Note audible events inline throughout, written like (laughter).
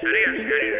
Sarean zehar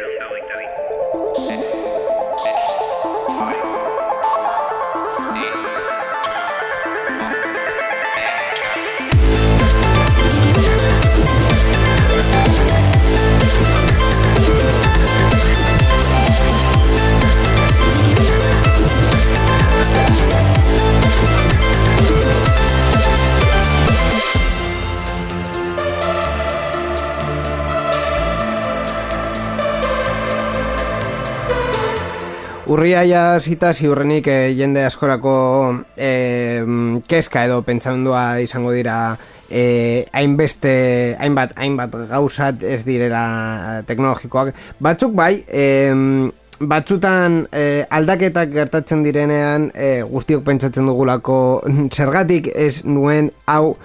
Urria ja zita ziurrenik eh, jende askorako eh, keska edo pentsamendua izango dira eh, hainbeste, hainbat, hainbat gauzat ez direla teknologikoak. Batzuk bai, eh, batzutan eh, aldaketak gertatzen direnean eh, guztiok pentsatzen dugulako (laughs) zergatik ez nuen hau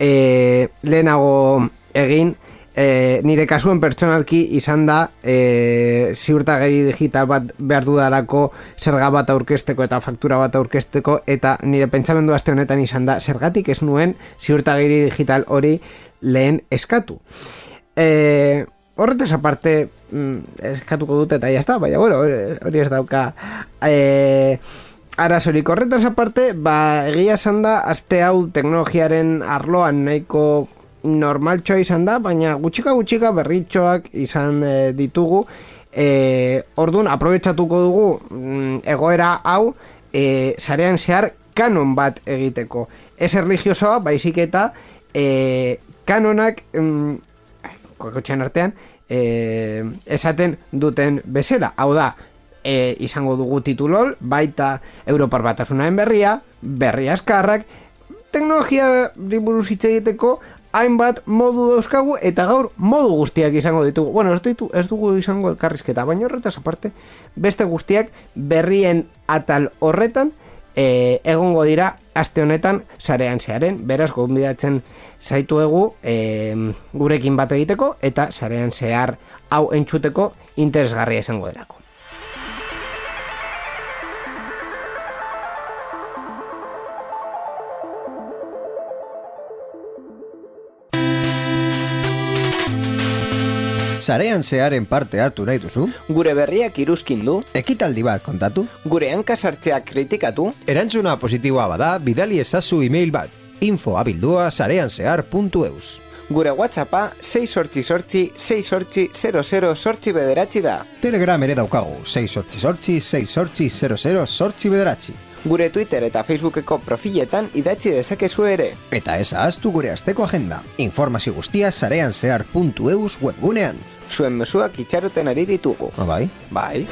eh, lehenago egin, e, nire kasuen pertsonalki izan da e, ziurtageri digital bat behar dudalako zerga bat aurkesteko eta faktura bat aurkesteko eta nire pentsamendu aste honetan izan da zergatik ez nuen ziurtageri digital hori lehen eskatu. E, horretaz aparte mm, eskatuko dute eta jazta, baina bueno, hori ez dauka... E, Arazorik horretaz aparte, ba, egia esan da, aste hau teknologiaren arloan nahiko normaltxoa izan da, baina gutxika gutxika berritxoak izan e, ditugu. E, orduan, aprobetsatuko dugu mm, egoera hau e, zarean zehar kanon bat egiteko. Ez erligiosoa, baizik eta e, kanonak mm, artean e, esaten duten bezala. Hau da, e, izango dugu titulol, baita Europar Batasunaen berria, berri askarrak, teknologia buruz hitz egiteko hainbat modu dauzkagu eta gaur modu guztiak izango ditugu. Bueno, ez, ditu, ez dugu izango elkarrizketa, baina horretaz aparte, beste guztiak berrien atal horretan e, egongo dira aste honetan sarean zearen, beraz gonbidatzen zaituegu e, gurekin bat egiteko eta sarean zehar hau entzuteko interesgarria izango derako. Sarean zearen parte hartu nahi duzu? Gure berriak iruzkin du? Ekitaldi bat kontatu? Gure hankasartzeak kritikatu? Erantzuna positiboa bada, bidali ezazu e-mail bat. info abildua sareanzear.eus Gure whatsappa 6 sortzi sortzi 6 sortzi 00 sortzi bederatzi da. Telegram ere daukagu, 6 sortzi sortzi 6 sortzi 00 sortzi bederatzi. Gure Twitter eta Facebookeko profiletan idatzi dezakezu ere. Eta ez ahaztu gure asteko agenda. Informazio guztia sareanzear.eus webgunean. Zuen mezuak itxaroten ari ditugu. Ah, bai? Bai.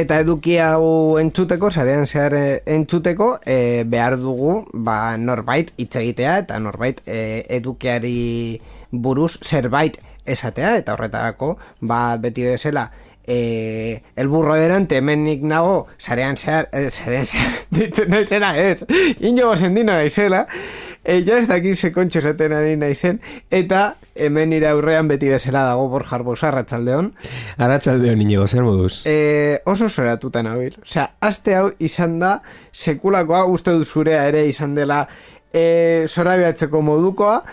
Eta eduki hau entzuteko, sarean zehar eh, entzuteko, e, behar dugu ba, norbait hitz egitea eta norbait e, edukiari buruz zerbait esatea. Eta horretarako ba, beti bezala e, el burro delante hemen nik nago sarean zehar, e, sarean zehar, (laughs) ditzen zera, ez, ino gozendino nahi zela, e, ja ez dakit sekontxo esaten ari naizen, eta hemen nire aurrean beti bezala dago Borja Arbosa, Arratxaldeon. Arratxaldeon inigo, zer moduz? E, oso zoratuta nabil. Osea, aste hau izan da, sekulakoa, uste dut zurea ere izan dela e, zorabiatzeko modukoa,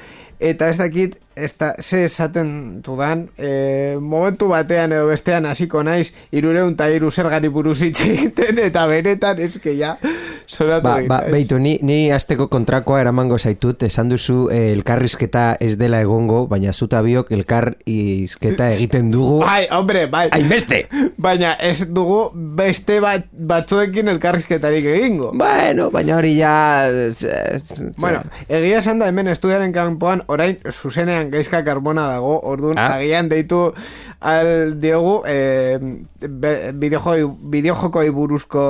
eta ez dakit, ez da, ze esaten dudan, e, momentu batean edo bestean hasiko naiz, irureun eta iru zergari buruz hitz egiten, eta benetan, que ja, zoratu Ba, ba, beitu, ni, ni azteko kontrakoa eramango zaitut, esan duzu eh, elkarrizketa ez dela egongo, baina zuta biok elkarrizketa (laughs) egiten dugu. Bai, hombre, bai. Hainbeste! (laughs) Baina ez dugu beste bat, batzuekin elkarrizketarik egingo. Bueno, baina hori ja... Bueno, egia esan da hemen estudiaren kanpoan orain zuzenean gaizka karbona dago, orduan Ah. agian deitu al diogu e, bideojoi, bideojokoi buruzko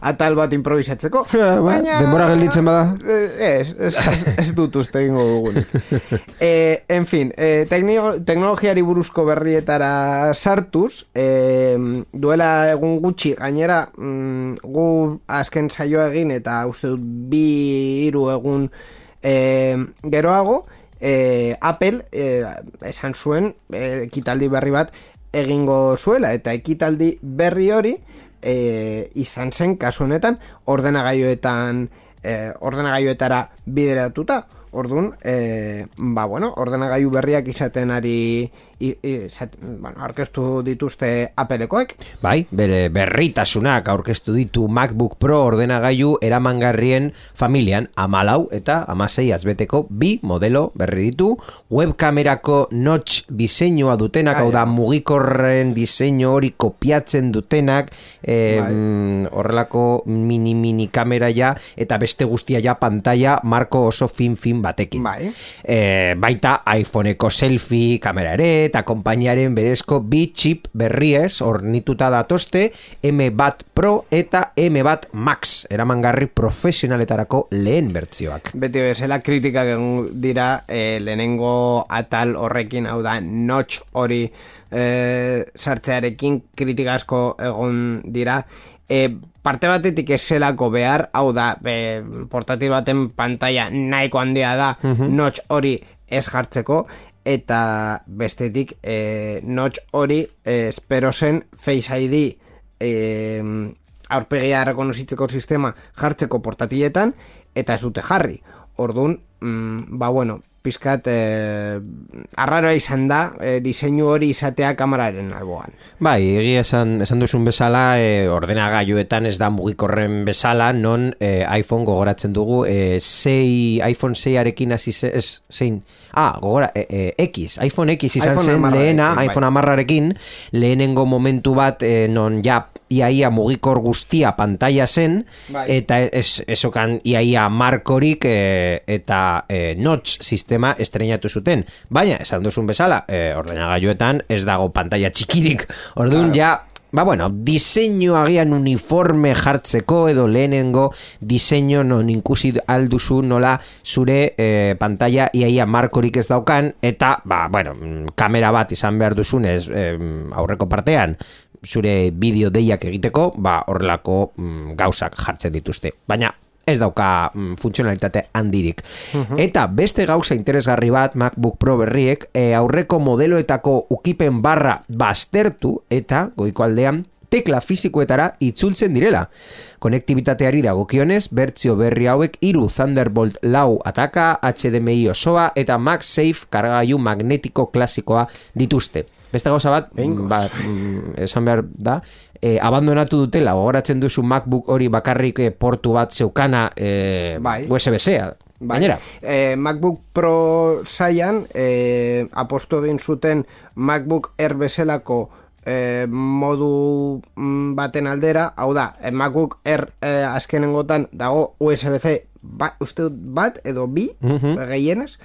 atal bat improvisatzeko. (laughs) ba, denbora gelditzen bada. Eh, Ez, ez, ez, ez dut uste egingo dugunik. (laughs) e, en fin, e, teknio, teknologiari buruzko berrietara sartuz, e, duela egun gutxi, gainera, mm, gu azken saioa egin eta uste dut bi hiru egun e, geroago, e, Apple e, esan zuen e, ekitaldi berri bat egingo zuela. Eta ekitaldi berri hori e, izan zen kasu honetan ordenagailuetan e, ordenagailuetara bideratuta. Orduan, e, ba, bueno, ordenagailu berriak izaten ari i, i, bueno, aurkeztu dituzte Applekoek. Bai, bere berritasunak aurkeztu ditu MacBook Pro ordenagailu eramangarrien familian amalau eta amasei azbeteko bi modelo berri ditu webkamerako notch diseinua dutenak, hau da mugikorren diseinu hori kopiatzen dutenak e, Bai. horrelako mini-mini kamera ja eta beste guztia ja pantalla marko oso fin-fin batekin Bai. e, baita iPhoneko selfie kamera ere eta konpainiaren berezko bi chip berriez ornituta datozte M1 Pro eta M1 Max eramangarri profesionaletarako lehen bertzioak. Beti bezala kritikak egon dira e, lehenengo atal horrekin, hau da, notch hori e, sartzearekin kritika asko egon dira. E, parte batetik ez zelako behar, hau da, be, portatil baten pantalla nahiko handia da, notch hori ez jartzeko, eta bestetik e, notch hori e, espero zen Face ID e, aurpegia rekonozitzeko sistema jartzeko portatiletan eta ez dute jarri. Orduan, mm, ba bueno, pizkat eh, arraroa izan da eh, diseinu hori izatea kameraren alboan. Bai, egia esan, esan duzun bezala, e, ordenagailuetan ez da mugikorren bezala, non e, iPhone gogoratzen dugu, e, sei, iPhone 6arekin hasi ze, ez, zein, ah, gogora, e, e, X, iPhone X izan iPhone zen hamarrarekin, lehena, bai. iPhone amarrarekin, lehenengo momentu bat, e, non ja, iaia mugikor guztia pantalla zen, Bai. eta ez, esokan iaia markorik e, eta e, notch sistema estrenatu zuten. Baina, esan duzun bezala, e, ordenagailuetan ez dago pantalla txikirik. Orduan ja, ba bueno, diseinu agian uniforme jartzeko edo lehenengo diseinu non inkusi alduzu nola zure e, pantalla iaia markorik ez daukan eta, ba, bueno, mm, kamera bat izan behar duzunez e, aurreko partean zure bideo deiak egiteko, ba, horrelako mm, gauzak jartzen dituzte. Baina, ez dauka mm, funtzionalitate handirik. Eta beste gauza interesgarri bat MacBook Pro berriek e, aurreko modeloetako ukipen barra baztertu eta goiko aldean tekla fizikoetara itzultzen direla. Konektibitateari dagokionez, bertzio berri hauek hiru Thunderbolt lau ataka, HDMI osoa eta MagSafe kargailu magnetiko klasikoa dituzte. Beste gauza bat, ba, mm, esan behar da, e, abandonatu dutela, gogoratzen duzu MacBook hori bakarrik eh, portu bat zeukana e, Bai. USB-C-a. Bai. Gainera, Eh, MacBook Pro saian eh, aposto egin zuten MacBook Air bezalako eh, modu mm, baten aldera, hau da, MacBook Air eh, azkenengotan dago USB-C ba, uste dut bat edo bi Mhm. gehienez,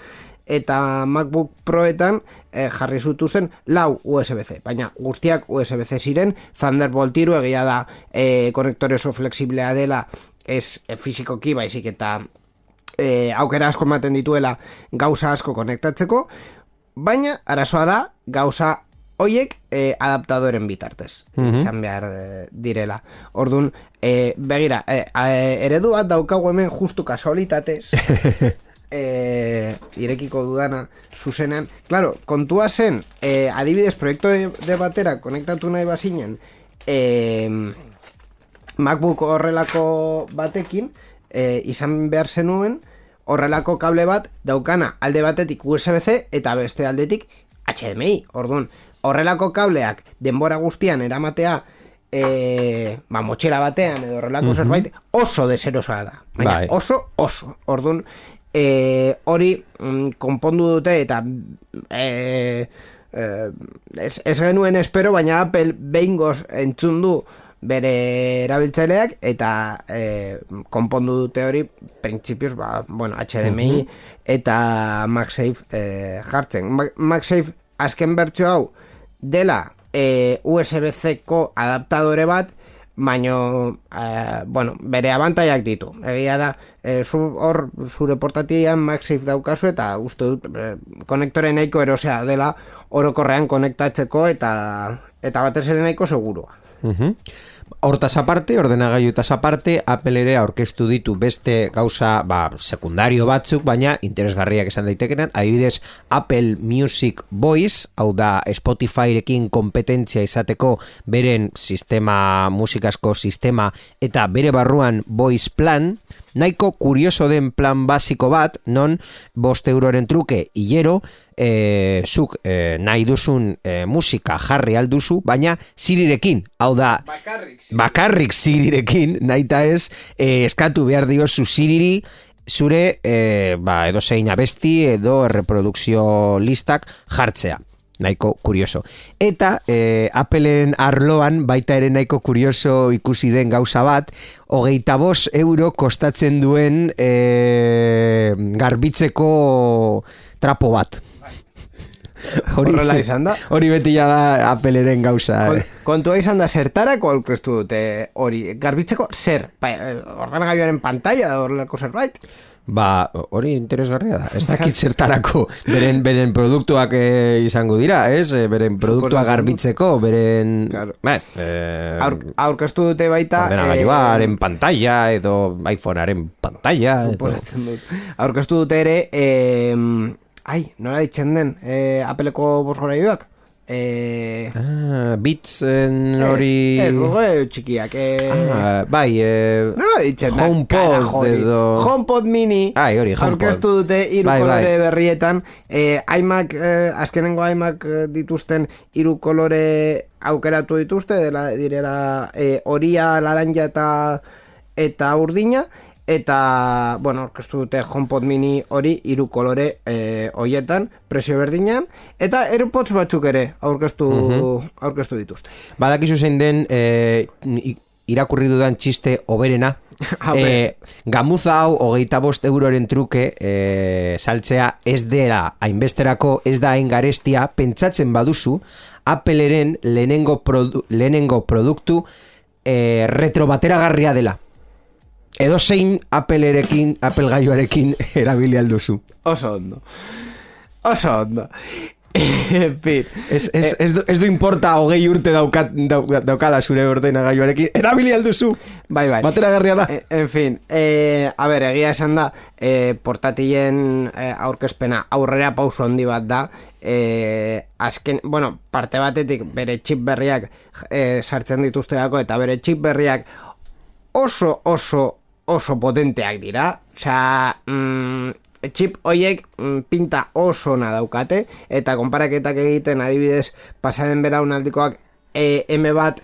eta MacBook Proetan eh, jarri zutuzten lau USB-C, baina guztiak USB-C ziren, Thunderbolt hiru egia da eh, konektore oso flexiblea dela, ez eh, fizikoki baizik eta e, aukera asko ematen dituela gauza asko konektatzeko, baina arazoa da gauza hoiek e, adaptadoren bitartez izan behar e, direla. Orduan, e, begira, e, e, eredu bat daukagu hemen justu kasualitatez, (laughs) e, irekiko dudana zuzenean. Claro, kontua zen, e, adibidez, proiektu de, batera konektatu nahi bazinen, e, MacBook horrelako batekin e, izan behar zenuen horrelako kable bat daukana alde batetik USB-C eta beste aldetik HDMI. Orduan, horrelako kableak denbora guztian eramatea e, ba, motxila batean edo horrelako zerbait oso deserosoa da. Baina Bai. oso, oso. Orduan, e, hori mm, konpondu dute eta e, e, ez, ez genuen espero, baina Apple behingoz entzun du bere erabiltzaileak eta e, konpondu dute hori printzipioz ba, bueno, HDMI eta MagSafe e, jartzen. Ma- MagSafe azken bertso hau dela e, USB-C-ko adaptadore bat, baino, e, bueno, bere abantaiak ditu. Egia da, e, zu, hor zure portatian MagSafe daukazu eta uste dut e, konektore nahiko erosea dela orokorrean konektatzeko eta eta batez ere nahiko segurua. Mhm. Hortaz aparte, ordenagailuetaz aparte, Apple ere aurkeztu ditu beste gauza ba, sekundario batzuk, baina interesgarriak esan daitekenan, adibidez Apple Music Voice, hau da Spotifyrekin kompetentzia izateko beren sistema, musikasko sistema, eta bere barruan Voice Plan, nahiko kurioso den plan basiko bat, non bost euroren truke. Hilero, e, zuk e, nahi duzun e, musika jarri alduzu, baina zirirekin, hau da, bakarrik zirirekin, nahi ez, e, eskatu behar diozu ziriri, zure e, ba, edo zein abesti edo reprodukzio listak jartzea nahiko kurioso. Eta e, Appleen arloan baita ere nahiko kurioso ikusi den gauza bat, hogeita bos euro kostatzen duen e, garbitzeko trapo bat. Horrela izan da. Hori beti ja da Appleren gauza. Kon, eh. kontua izan da zertarako aurkeztu dute hori. Garbitzeko zer? Ba, eh, ordenagailuaren pantalla da horrelako zerbait? Ba, hori interesgarria da. Ez dakit (laughs) zertarako beren, beren produktuak eh, izango dira, ez? Eh, Beren produktua garbitzeko, beren... Claro. Ba, eh, Aur, aurkeztu dute baita... ordenagailuaren pantalla edo iPhonearen pantalla. eh, edo- suposatzen dut. Aurkeztu dute ere... Eh, ai, nola ditzen den? Eh, Appleko bosgorailuak? Eh, Ah, Beatsen hori... Ez, ez, txikiak. Eh, Ah, bai, eh, Nola ditzen da? HomePod edo... HomePod mini Ai, hori, HomePod. aurkeztu dute hiru Bai, kolore bai. berrietan eh, iMac, eh, azkenengo iMac dituzten hiru kolore aukeratu dituzte dela direla eh, horia, laranja eta eta urdina eta, bueno, aurkeztu dute HomePod mini hori hiru kolore eh, hoietan, presio berdinean eta AirPods batzuk ere aurkeztu, aurkeztu dituzte. Badakizu zein den i- irakurri dudan txiste oberena. Ber. (laughs) eh, gamuza hau hogeita bost euroren truke eh, saltzea ez dela hainbesterako ez da hain garestia pentsatzen baduzu Appleren lehenengo, produ, lehenengo produktu eh, retrobateragarria dela. Edo zein Applerekin, Apple gaioarekin (laughs) erabili alduzu. Oso ondo. Oso ondo. (laughs) en fin. Ez, ez, ez, du, ez du importa hogei urte daukat, dau, daukala zure ordena gaioarekin, erabili alduzu. Bai, bai. Bateragarria da. E- En fin, eh, a ber, egia esan da, eh, portatilen eh, aurkezpena aurrera pauso handi bat da, eh, azken, bueno, parte batetik bere chip berriak eh, sartzen dituzterako eta bere chip berriak oso, oso, oso potenteak dira. Osea, mm, chip hoiek mm, pinta oso ona daukate eta konparaketak egiten adibidez pasaden belaunaldikoak e, M bat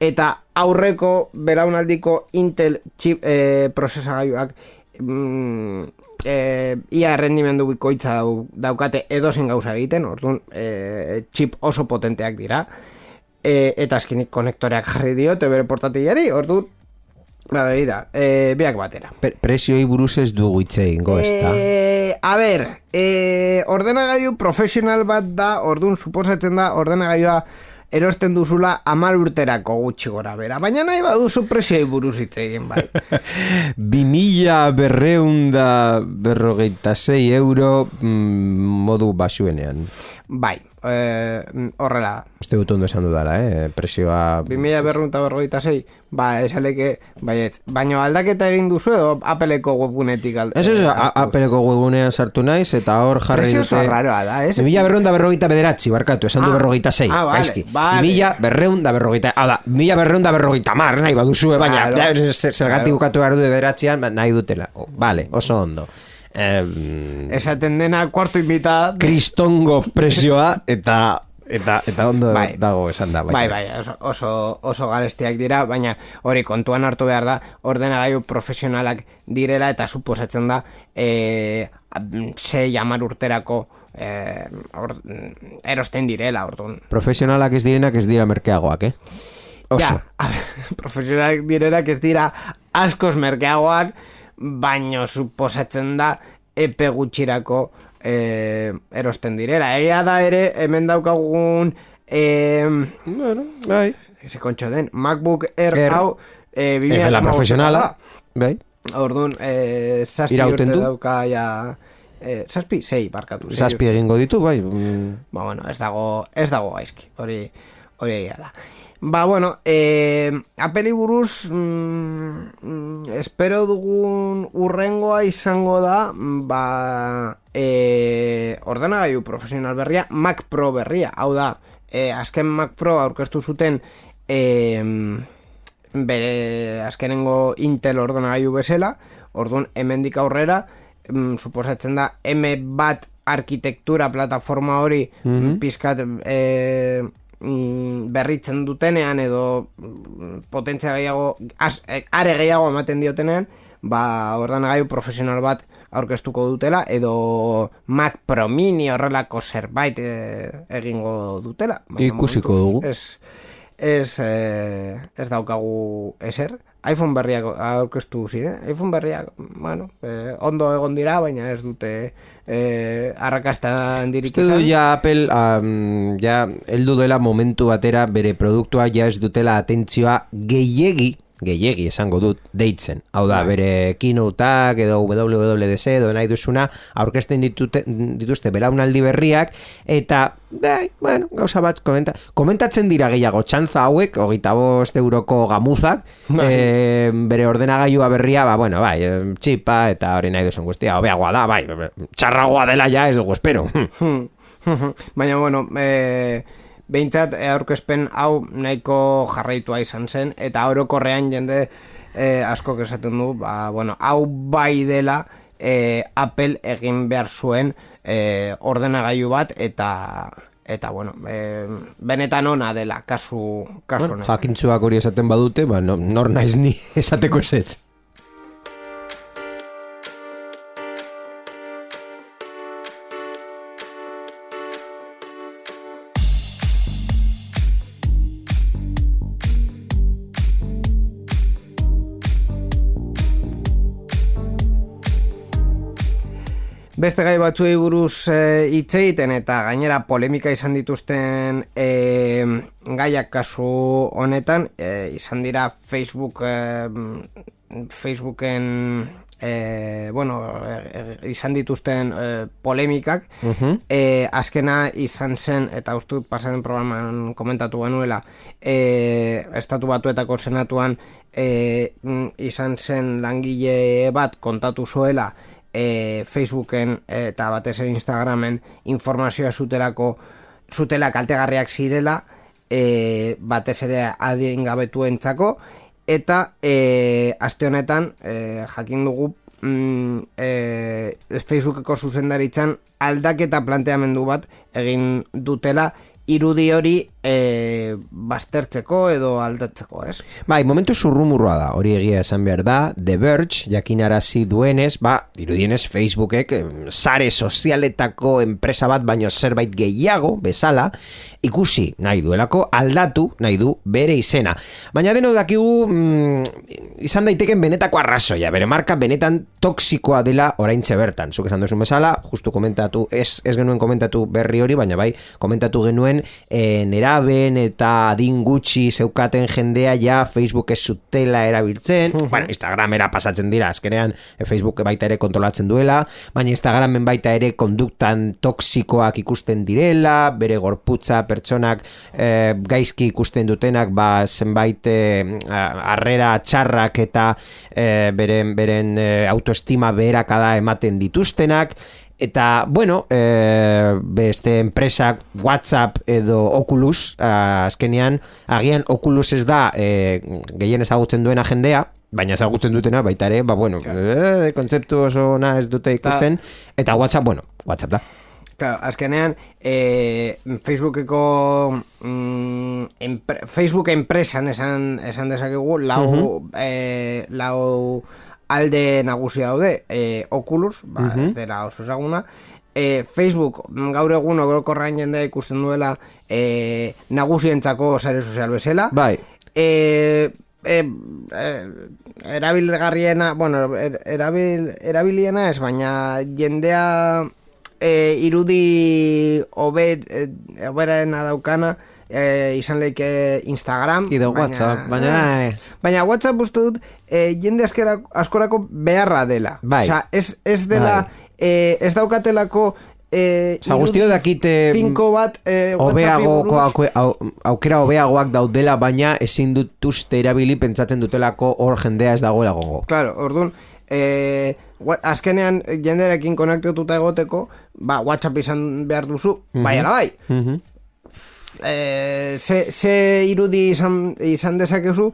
eta aurreko belaunaldiko Intel chip e, prozesagailuak mm, e, ia errendimendu bikoitza dau, daukate edozen gauza egiten, orduan e, chip oso potenteak dira e, eta azkenik konektoreak jarri diote bere portatilari, orduan Ba, begira, e, biak batera. Pre- Prezioi buruz ez dugu hitz egingo, ezta? Eh, a ber, eh, ordenagailu profesional bat da, orduan suposatzen da ordenagailua erosten duzula amar urterako gutxi gora bera. Baina nahi baduzu presioi buruz hitz egin bai. (laughs) Bi mila berreun da berrogeita sei euro mm, modu basuenean. bai, eh, horrela da. Uste dut ondo esan dudala, eh? Prezioa... 2000 berrun eta berrogeita sei, ba, esaleke, baietz. Baina aldaketa egin duzu edo Appleko webgunetik alde. Ez ez, a- Appleko webunean sartu naiz eta hor jarri dute... oso raroa da, ez? Bi mila berreun da berrogeita bederatzi, barkatu, esan du Ah, berrogeita sei, ah, vale, gaizki. vale. Berreun da berrogeita... Hau da, bi mila berreun berrogeita mar, nahi baduzue, baina Claro. (laughs) zergatik Claro. bukatu behar du bederatzean, ba, nahi dutela. Oh, vale, oso ondo. Eh, Esaten dena kuarto invita... kristongo presioa eta eta eta ondo Bai. dago esan da Bai, bai, oso, oso, oso garestiak dira, baina hori kontuan hartu behar da, ordenagailu profesionalak direla eta suposatzen da e, ze jamar urterako e, or, erosten direla, orduan. profesionalak ez direnak ez dira merkeagoak, eh? Oso. Ja, a ber, (laughs) profesionalak direnak ez dira askoz merkeagoak, baino suposatzen da epe gutxirako e, erosten direla. Egia da ere, hemen daukagun Eh, Bueno, bai. ese kontxo den, MacBook Air, Air. hau, eh, Ez dela 2015 profesionala. Bai. Orduan, eh, zazpi Irauten urte du? dauka ja... Eh, zazpi? Sei, barkatu. sei Zazpi egingo ditu, bai. Ba, bueno, ez dago, ez dago gaizki, hori, hori egia da. Ba, bueno, eh, apeli buruz, mm, espero dugun urrengoa izango da, ba, eh, ordenagailu profesional berria, Mac Pro berria, hau da, eh, azken Mac Pro aurkeztu zuten, eh, bere azkenengo Intel ordenagailu bezala, orduan hemendik aurrera, mm, suposatzen da M bat arkitektura plataforma hori mm pizkat e, berritzen dutenean edo mm, potentzia gehiago az, e, are gehiago ematen diotenean ba ordenagailu profesional bat aurkeztuko dutela edo Mac Pro Mini horrelako zerbait e, egingo dutela Ikusiko dugu. ez, ez, e, ez daukagu eser iPhone berriak aurkeztu ziren. iPhone berriak, bueno, e, ondo egon dira, baina ez dute e, arrakasta handirik Uste du ja Apple um, ja heldu dela momentu batera bere produktua ja ez dutela atentzioa gehiegi gehiegi esango dut deitzen. Hau da, bere keynoteak edo WWDC edo nahi duzuna aurkezten ditute, dituzte belaunaldi berriak eta bai, bueno, gauza bat komenta, komentatzen dira gehiago txantza hauek, hogeita bost euroko gamuzak, e, bere ordenagailua berria, ba, bueno, bai, eh, txipa eta hori nahi duzun guztia, hobeagoa da, bai, txarragoa dela ja, ez dugu espero. (laughs) Baina, bueno, e, behintzat e, aurkezpen hau nahiko jarraitua izan zen, eta orokorrean jende e, asko esaten du, ba, bueno, hau bai dela e, Apple egin behar zuen e, ordenagailu bat, eta eta bueno, e, benetan ona dela kasu, kasu Bueno, jakintzuak hori esaten badute, ba, no, nor naiz ni (laughs) esateko esetz. Beste gai batzuei buruz e, hitz egiten eta gainera polemika izan dituzten e, gaiak kasu honetan e, izan dira Facebook e, Facebooken e, bueno, e, izan dituzten e, polemikak. E, azkena izan zen eta uste dut pasaden programan komentatu genuela e, estatu batuetako senatuan e, izan zen langile bat kontatu zuela e, Facebooken eta batez ere Instagramen informazioa zutelako zutela kaltegarriak zirela e, batez ere adingabetuentzako eta e, aste honetan e, jakin dugu mm, e, Facebookeko zuzendaritzan aldaketa planteamendu bat egin dutela irudi hori e, baztertzeko edo aldatzeko, ez? Bai, momentu zurrumurroa da, hori egia esan behar da, The Verge, jakinarazi duenez, ba, dirudienez Facebookek sare sozialetako enpresa bat baino zerbait gehiago, bezala, ikusi nahi duelako, aldatu nahi du bere izena. Baina deno dakigu, mm, izan daiteken benetako arrazoia, bere marka benetan toksikoa dela oraintxe bertan. Zuk esan duzun bezala, justu komentatu, ez, ez genuen komentatu berri hori, baina bai, komentatu genuen e, neraben eta adin gutxi zeukaten jendea ja Facebook ez zutela erabiltzen, bueno, Instagramera pasatzen dira, azkenean e, Facebook baita ere kontrolatzen duela, baina Instagramen baita ere konduktan toksikoak ikusten direla, bere gorputza pertsonak e, gaizki ikusten dutenak, ba, zenbait e, harrera txarrak eta e, beren, beren e, autoestima beherakada ematen dituztenak, Eta, bueno, e, beste enpresak WhatsApp edo Oculus, a, azkenean, agian Oculus ez da e, gehien ezagutzen duena jendea, baina ezagutzen dutena baita ere, ba, bueno, e, kontzeptu oso ona ez dute ikusten, eta WhatsApp, bueno, WhatsApp da. Claro, azkenean, e, Facebookeko mm, empre, Facebook enpresan esan, esan dezakegu lau, e, lau alde nagusia daude e, Oculus, ba, ez dela oso ezaguna. E, Facebook mm, gaur egun orokorrain jendea ikusten duela e, nagusientzako sare sozial bezala. Bai, e, e, e, erabilgarriena, bueno, er, erabil, erabiliena ez, baina jendea e, irudi ober, e, oberena daukana e, izan leike Instagram. Ido WhatsApp, baina... eh, Baina WhatsApp uste dut e, jende askera, askorako beharra dela. Bai. Osea, ez, ez dela, e, ez daukatelako e, Osa, guztio dakite finko bat e, WhatsAppi Obeago, buruz. aukera hobeagoak daudela, baina ezin dutuzte erabili pentsatzen dutelako hor jendea ez dagoela gogo. Claro, orduan, e, wa- azkenean jenderekin konektatuta egoteko, ba, WhatsApp izan behar duzu, bai ala bai. Mhm. E, ze, ze irudi izan, izan dezakezu,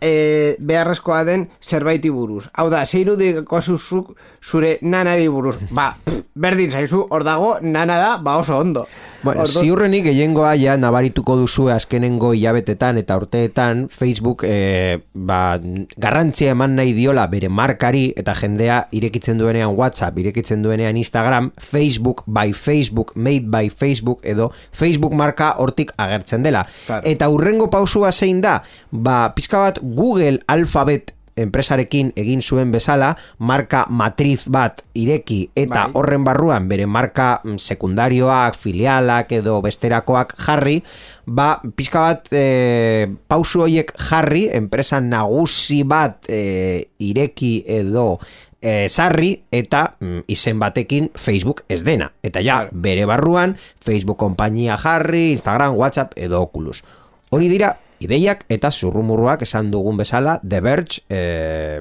e, beharrezkoa den zerbaiti buruz. Hau da, ze irudi zuzuk zure nanari buruz. Ba, pff, berdin zaizu, hor dago, nana da, ba oso ondo. Bueno, Orduan- ziurrenik gehiengoa ja nabarituko duzu azkenengo hilabetetan eta urteetan Facebook e, ba, garrantzia eman nahi diola bere markari eta jendea irekitzen duenean WhatsApp, irekitzen duenean Instagram, Facebook by Facebook, made by Facebook edo Facebook marka hortik agertzen dela. Claro. Eta urrengo pausua zein da, ba, pizka bat Google Alphabet enpresarekin egin zuen bezala, marka matriz bat ireki eta Bai. horren barruan bere marka mm, sekundarioak, filialak edo besterakoak jarri, ba, pizka bat e, pausu horiek jarri, enpresa nagusi bat e, ireki edo e, sarri eta mm, izen batekin Facebook ez dena. Eta ja, bere barruan, Facebook konpainia jarri, Instagram, WhatsApp edo Oculus. Hori dira, ideiak eta zurrumurruak esan dugun bezala, The Verge eh,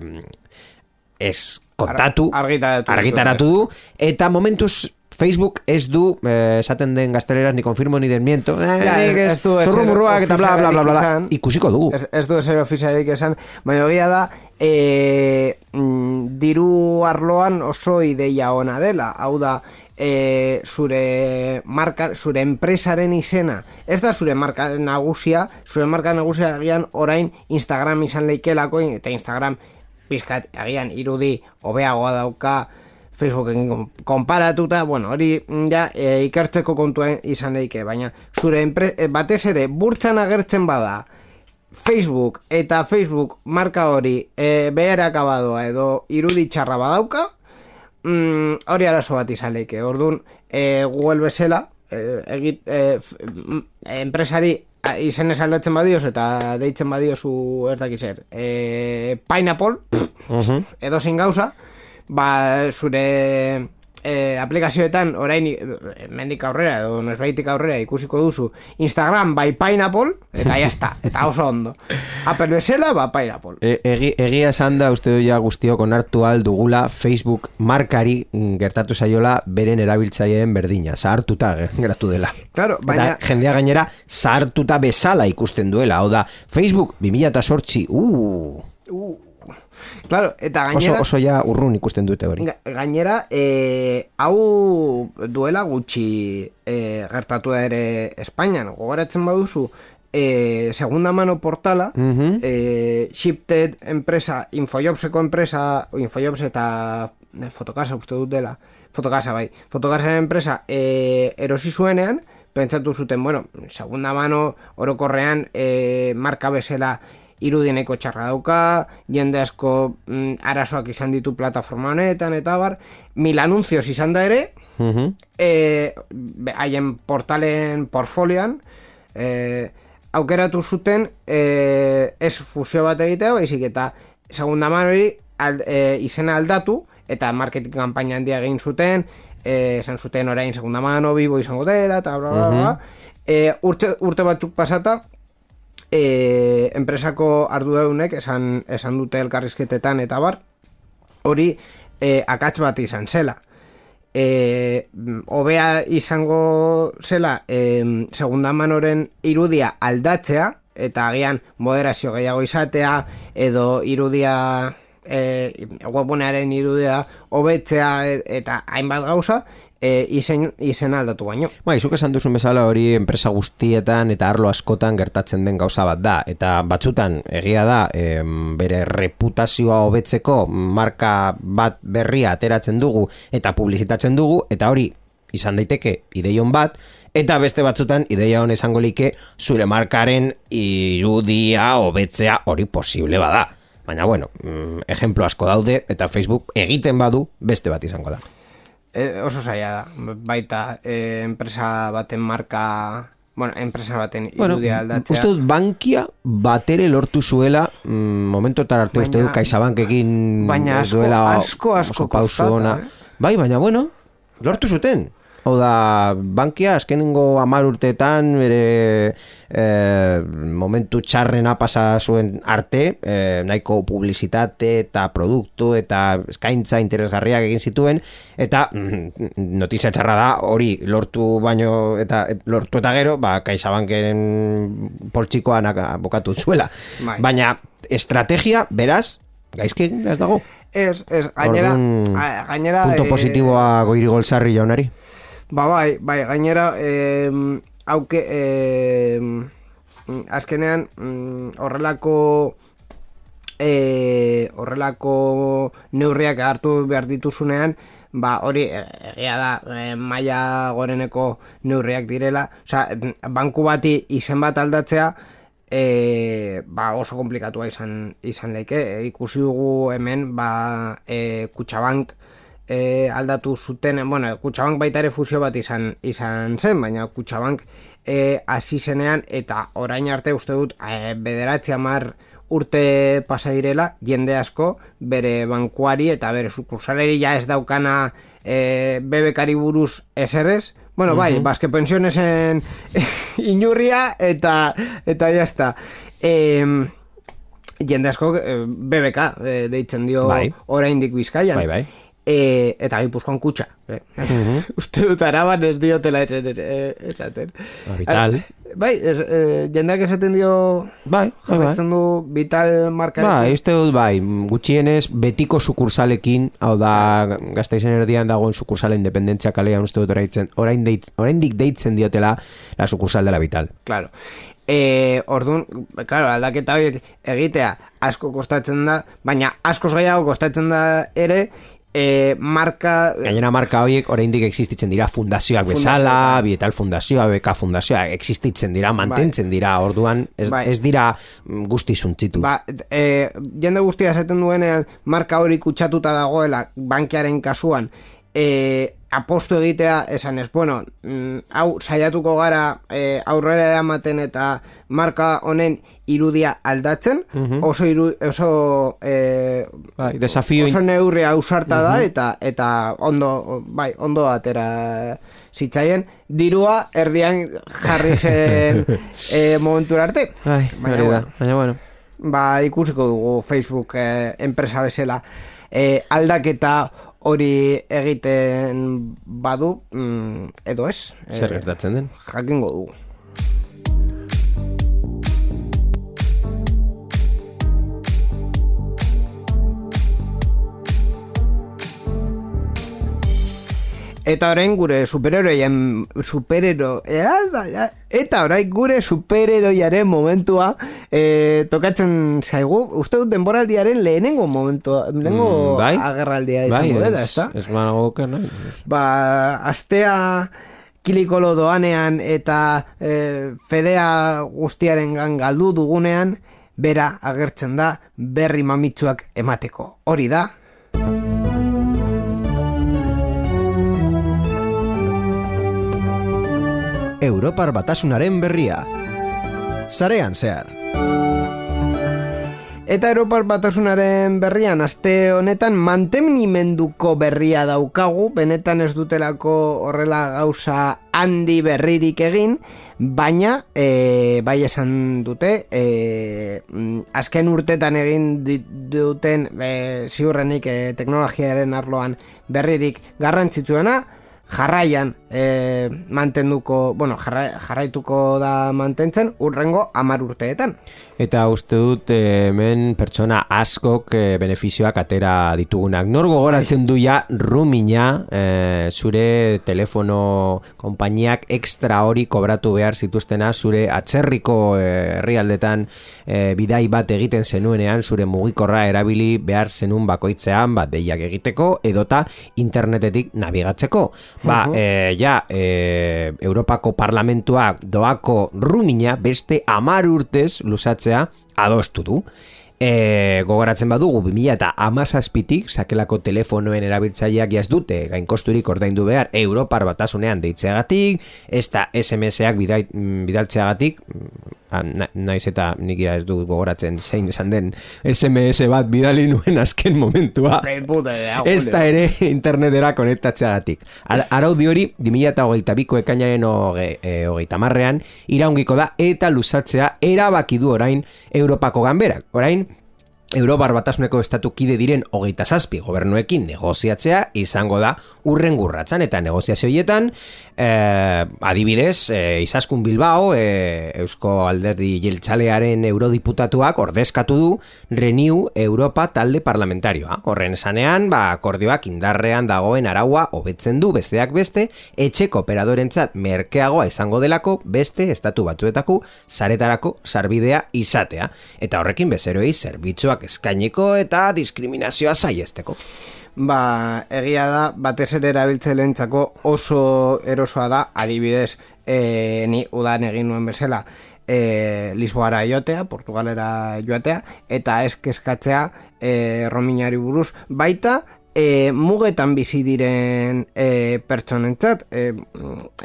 ez kontatu, Ar- argitaratu argitaratu du, eta momentuz Facebook ez du, eh, esaten den gazteleraz, ni confirmo ni desmiento, eh, Ja, ez, ez du zurrumurruak eta bla, bla, bla, bla, izan. ikusiko dugu. Ez, ez du zer ofizialik esan, baina egia da, e, diru arloan oso ideia ona dela. Hau da, e, zure marka, zure enpresaren izena, ez da zure marka nagusia, zure marka nagusia agian orain Instagram izan leikelako, eta Instagram pizkat agian irudi hobeagoa dauka Facebookekin kon- konparatuta, bueno, hori mm, ja e, ikertzeko kontua izan leike, baina zure enpre, e, batez ere burtsan agertzen bada Facebook eta Facebook marka hori e, behar akabadoa edo irudi txarra badauka, mm, hori arazo bat izan leike. Orduan, e, Google bezala, e, egit, e, f, mm, enpresari a, izenez aldatzen badioz eta deitzen badiozu ez dakit zer. E, Pineapple, Mhm. edo zin ba, zure e, aplikazioetan orain e, mendik aurrera edo nesbaitik aurrera ikusiko duzu Instagram by Pineapple eta jazta, (laughs) eta oso ondo. Apple bezala, ba Pineapple. E, egi, egia esan da uste du ja guztiok onartu al dugula Facebook markari mm, gertatu zaiola beren erabiltzaileen berdina, zahartuta ge- geratu dela. Claro, baina- Eta jendea gainera zahartuta bezala ikusten duela, hau da, Facebook 2008, uh, Claro, eta oso, gainera oso ja urrun ikusten dute hori. ga- Gainera, e, hau duela gutxi e, gertatu da ere Espainian, gogoratzen baduzu, e, segunda mano portala, Mhm. e, Shifted enpresa, Infojobseko enpresa, Infojobs eta Fotokasa uste dut dela, Fotokasa bai, Fotokasa enpresa e, erosi zuenean, pentsatu zuten, bueno, segunda mano orokorrean e, marka bezala irudieneko txarra dauka, jende asko mm, arazoak izan ditu plataforma honetan, eta bar, mil anuncios izan da ere, Mhm. e, be- haien portalen portfolioan e, aukeratu zuten e, ez fusio bat egitea, baizik eta segunda mano hori ald, e, izena aldatu eta marketing kanpaina handia egin zuten e, esan zuten orain segunda mano bibo izango dela eta bla bla bla e, urte, urte batzuk pasata e, enpresako arduradunek esan, esan dute elkarrizketetan eta bar hori e, akats bat izan zela. E, hobea izango zela e, segunda manoren irudia aldatzea eta agian moderazio gehiago izatea edo irudia e, webgunearen irudia hobetzea e- eta hainbat gauza e, izen, izen aldatu baino Bai, zuk esan duzun bezala hori enpresa guztietan eta arlo askotan gertatzen den gauza bat da. Eta batzutan egia da em, bere reputazioa hobetzeko marka bat berria ateratzen dugu eta publizitatzen dugu eta hori izan daiteke ideion bat eta beste batzutan ideia hon esango like zure markaren irudia hobetzea hori posible bada. Baina bueno, mm, ejemplo asko daude eta Facebook egiten badu beste bat izango da. E, oso zaila da baita e, enpresa baten marka bueno, enpresa baten Bueno, irudia aldatzea. uste dut bankia batere lortu zuela mm, momentotar arte uste dut Baina- CaixaBankekin baina asko- duela asko- asko pausu kostata, ona. eh? Bai, baina bueno, lortu zuten. Hau da, bankia azkenengo amar urteetan bere eh, momentu txarrena pasa zuen arte, eh, nahiko publizitate eta produktu eta eskaintza interesgarriak egin zituen, eta mm, notizia txarra da, hori lortu baino eta et- lortu eta gero, ba, kaixabanken poltsikoan bokatu zuela. Bai. Baina estrategia, beraz, gaizki ez dago. Ez, ez, gainera, Orduan, a- gainera... Punto eh, positiboa goiri golzarri jaunari. Ba, bai, bai, gainera, eh, hauke, eh, azkenean, mm, horrelako, eh, horrelako neurriak hartu behar dituzunean, ba, hori, eh, egia da, eh, maila goreneko neurriak direla, osea, banku bati izen bat aldatzea, e, ba oso komplikatua izan izan leike. E, ikusi dugu hemen ba e, Kutxabank e, aldatu zuten bueno Kutxabank baita ere fusio bat izan izan zen baina Kutxabank e, hasi zenean eta orain arte uste dut e, bederatzi hamar urte pasa direla jende asko bere bankuari eta bere sukursaleri ja ez daukana e, bebekari buruz eserez Bueno, bai, Baske Pensionesen (laughs) inurria eta eta ya está. Eh, jende asko eh, BBK eh, deitzen dio Bai. oraindik Bizkaian. Bai, bai. E, eta Gipuzkoan kutxa. Eh. (laughs) Uste dut araban ez diotela esaten. eh, esaten. Vital. Bai, ez, eh, jendeak esaten dio Bai, bai, bai. jarraitzen du Vital marka. Ba, uste dut, bai, gutxienez betiko sukursalekin, hau da, gaztaizen erdian dagoen sukursala independentzia kalean uste dut orain, orain deit, oraindik deitzen diotela la sukursal dela Vital. Claro. E, orduan, claro, aldaketa horiek egitea asko kostatzen da, baina askoz gehiago kostatzen da ere e, marka... Gainera marka horiek oraindik existitzen dira fundazioak bezala. Bietal fundazioa, BK fundazioa, existitzen dira, mantentzen dira, orduan ez, Bai. ez dira mm, guzti zuntzitu. Ba, e, jende guztia esaten duenean marka hori kutsatuta dagoela bankiaren kasuan e, apostu egitea esan ez, bueno, mm, hau saiatuko gara e, aurrera eramaten eta marka honen irudia aldatzen, oso, iru, oso e, Bai, desafio oso neurria ausarta da eta eta ondo bai ondo atera zitzaien. Dirua erdian jarri (laughs) zen e, momentura arte. Bai, baina, bueno, baina bueno. ba ikusiko dugu Facebook eh, enpresa bezala eh, aldaketa hori egiten badu mm, edo ez Zer gertatzen den? jakingo dugu Eta orain gure superheroien superhero eta orain gure superheroiaren momentua eh, tokatzen zaigu. Uste dut denboraldiaren lehenengo momentua, lehenengo Mm, bai. agerraldia izango dela, ez, ezta? ez oker, nahi. Ba, astea kilikolo doanean eta e, fedea guztiaren galdu dugunean, bera agertzen da berri mamitsuak emateko. Hori da, Europar batasunaren berria. Sarean zehar. Eta Europar Batasunaren berrian aste honetan mantenimenduko berria daukagu, benetan ez dutelako horrela gauza handi berririk egin, baina e, bai esan dute, e, mm, azken urtetan egin duten e, ziurrenik e, teknologiaren arloan berririk garrantzitsuena, jarraian e, mantenduko, bueno, jarra, jarraituko da mantentzen urrengo amar urteetan. Eta uste dut eh, hemen pertsona askok eh, benefizioak atera ditugunak. Nor gogoratzen du ja rumina eh, zure telefono konpainiak extra hori kobratu behar zituztena zure atzerriko herrialdetan eh, bidai bat egiten zenuenean zure mugikorra erabili behar zenun bakoitzean bat deiak egiteko edota internetetik nabigatzeko. Ba, eh, ja, eh, Europako parlamentuak doako rumina beste amar urtez luzatzea adostu du. E, gogoratzen badugu 2000 eta amazazpitik sakelako telefonoen erabiltzaileak jaz dute gainkosturik ordaindu behar Europar batasunean deitzeagatik, ez da SMS-ak mm, bidaltzeagatik na, naiz eta nik ez du gogoratzen zein esan den SMS bat bidali nuen azken momentua ez da ere internetera konektatzeagatik. Ar- Araudi hori 2008ko ekainaren hoge, e, hogeita marrean iraungiko da eta luzatzea erabaki du orain Europako ganberak. Orain Europar batasuneko estatu kide diren hogeita zazpi gobernuekin negoziatzea izango da urren gurratzan eta negoziazioietan eh, adibidez eh, Izaskun Bilbao eh, Eusko Alderdi Jeltzalearen eurodiputatuak ordezkatu du Renew Europa talde parlamentarioa. Horren esanean, ba, akordioak indarrean dagoen araua hobetzen du besteak beste, etxeko operadorentzat merkeagoa izango delako beste estatu batzuetako saretarako sarbidea izatea. Eta horrekin bezeroei zerbitzuak eskainiko eta diskriminazioa saiesteko. Ba, egia da, batez ere erabiltzailentzako oso erosoa da, adibidez, e, ni udan egin nuen bezala, e, Lisboara joatea, Portugalera joatea, eta ez kezkatzea e, rominari buruz, baita, e, mugetan bizi diren e, pertsonentzat, e,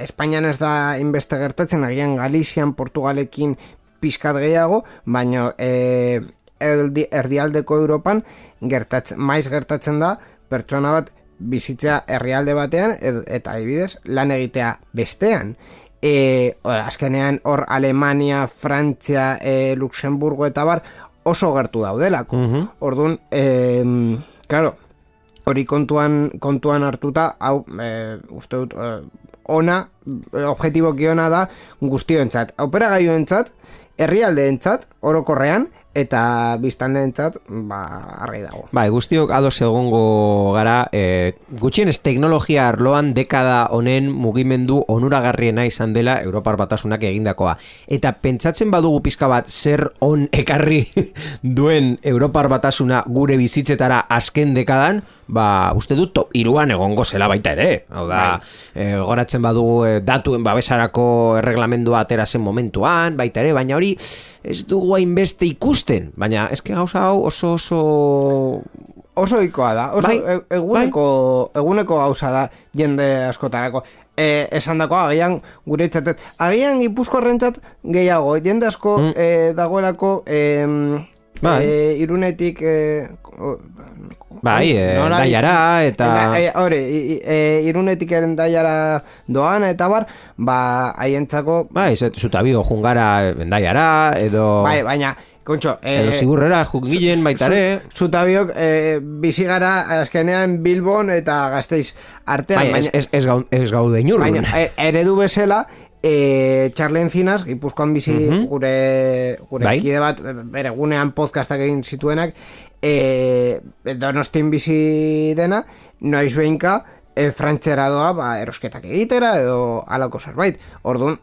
Espainian ez da inbeste gertatzen, agian Galizian, Portugalekin pizkat gehiago, baina e, erdi, erdialdeko Europan gertatzen, maiz gertatzen da pertsona bat bizitzea herrialde batean ed- eta adibidez lan egitea bestean. E, ora, azkenean hor Alemania, Frantzia, e, Luxemburgo eta bar oso gertu daudelako. Orduan, e, claro, hori kontuan kontuan hartuta hau e, uste dut e, ona objektiboki ona da guztiontzat operagailuentzat herrialdeentzat orokorrean eta biztanleentzat ba argi dago Bai, guztiok ados egongo gara, e, gutxienez teknologia arloan dekada honen mugimendu onuragarriena izan dela Europar Batasunak egindakoa. Eta pentsatzen badugu pizka bat zer on ekarri (laughs) duen Europar Batasuna gure bizitzetara azken dekadan, ba, uste dut top iruan egongo zela baita ere. Hau da, e, goratzen badugu e, datuen babesarako erreglamendua atera zen momentuan, baita ere, baina hori ez dugu hainbeste ikusten, baina eske gauza hau oso oso oso ohikoa da oso Bai, e- eguneko eguneko gauza da jende askotarako e, esan dako agian gure itzatet agian gipuzkoarrentzat gehiago jende asko Mm. e, dagoelako e, Bai. e, irunetik e, o- Bai, e, ditzen? eta- e, hori, e, irunetik endaiara doan eta bar ba haientzako bai, zutabigo jungara bendaiara edo bai, baina kontxo e, edo zigurrera jungilen baita ere. Zutabiok e, bizi gara azkenean Bilbon eta Gasteiz artean, Bai, ez, ez, ez, gau, ez gaude inurrun. baina e, eredu bezala e, Charle Encinas, Gipuzkoan bizi gure, gure Bai. kide bat, bere gunean podcastak egin zituenak, e, donostin bizi dena, noiz behinka, e, frantzera doa, ba, erosketak egitera, edo alako zerbait. Orduan,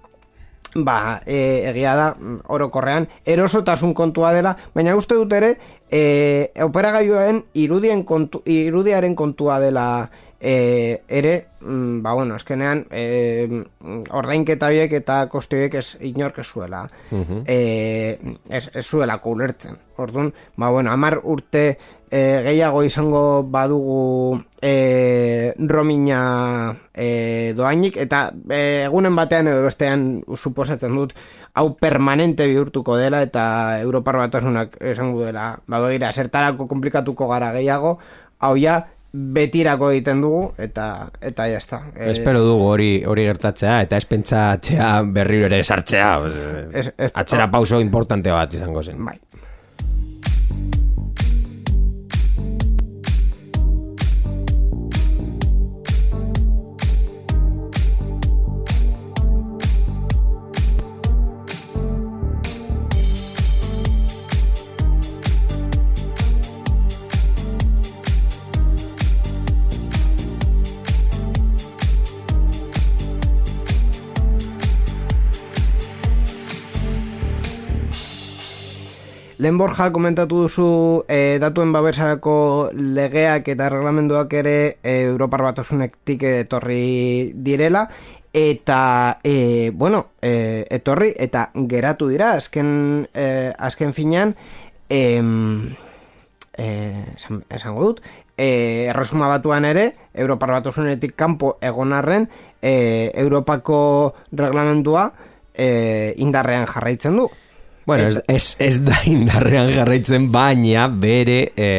ba, e, egia da mm, orokorrean erosotasun kontua dela, baina uste dut ere e, operagailuen irudien kontu, irudiaren kontua dela e, ere, mm, ba bueno, eskenean e, ordainketa horiek eta koste horiek ez inork ez zuela e, ez, ez zuela ulertzen. Orduan, ba bueno, amar urte e, gehiago izango badugu e, romina e, doainik eta e, egunen batean edo bestean suposatzen dut hau permanente bihurtuko dela eta Europar batasunak esango dela ba begira, zertarako komplikatuko gara gehiago hau ja betirako egiten dugu eta eta ya está. Espero dugu hori hori gertatzea eta ez pentsatzea berriro ere sartzea. Ez- ez- atzera pauso importante bat izango zen. bai. Lehen Borja komentatu duzu e, datuen babesarako legeak eta reglamenduak ere e, Europar batasunetik etorri direla eta e, bueno, e, etorri eta geratu dira azken, e, azken finean em, eh, esan, esango dut, eh, erresuma batuan ere, Europar batasunetik kanpo egon arren, eh, Europako reglamentua eh, indarrean jarraitzen du. Bueno, ez, ez, ez da indarrean jarraitzen, baina bere e,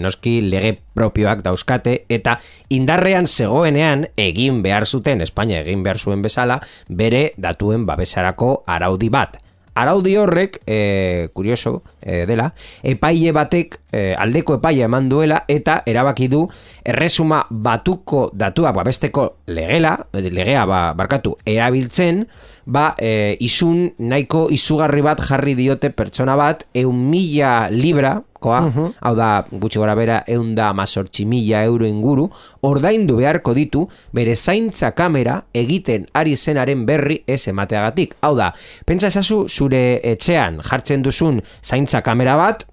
noski lege propioak dauzkate, eta indarrean zegoenean egin behar zuten, Espainia egin behar zuen bezala, bere datuen babesarako araudi bat. Araudi horrek, e, kurioso e, dela, epaile batek, e, aldeko epaia eman duela, eta erabaki du erresuma batuko datua babesteko legela, legea ba, barkatu, erabiltzen, ba, e, isun nahiko izugarri bat jarri diote pertsona bat, eun mila libra, koa, hau da, gutxi gora bera, eun da mazortzi mila euro inguru, ordaindu beharko ditu, bere zaintza kamera egiten ari zenaren berri ez emateagatik. Hau da, pentsa esazu, zure etxean jartzen duzun zaintza kamera bat,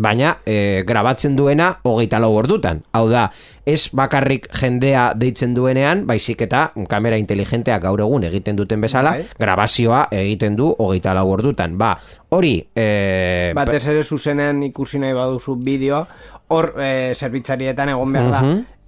baina e, grabatzen duena hogeita lau ordutan. Hau da, ez bakarrik jendea deitzen duenean, baizik eta kamera inteligentea gaur egun egiten duten bezala, Bai. grabazioa egiten du hogeita lau ordutan. Ba, hori... E, Batez ere zuzenean ikusi nahi baduzu bideoa, hor eh, zerbitzarietan egon behar da,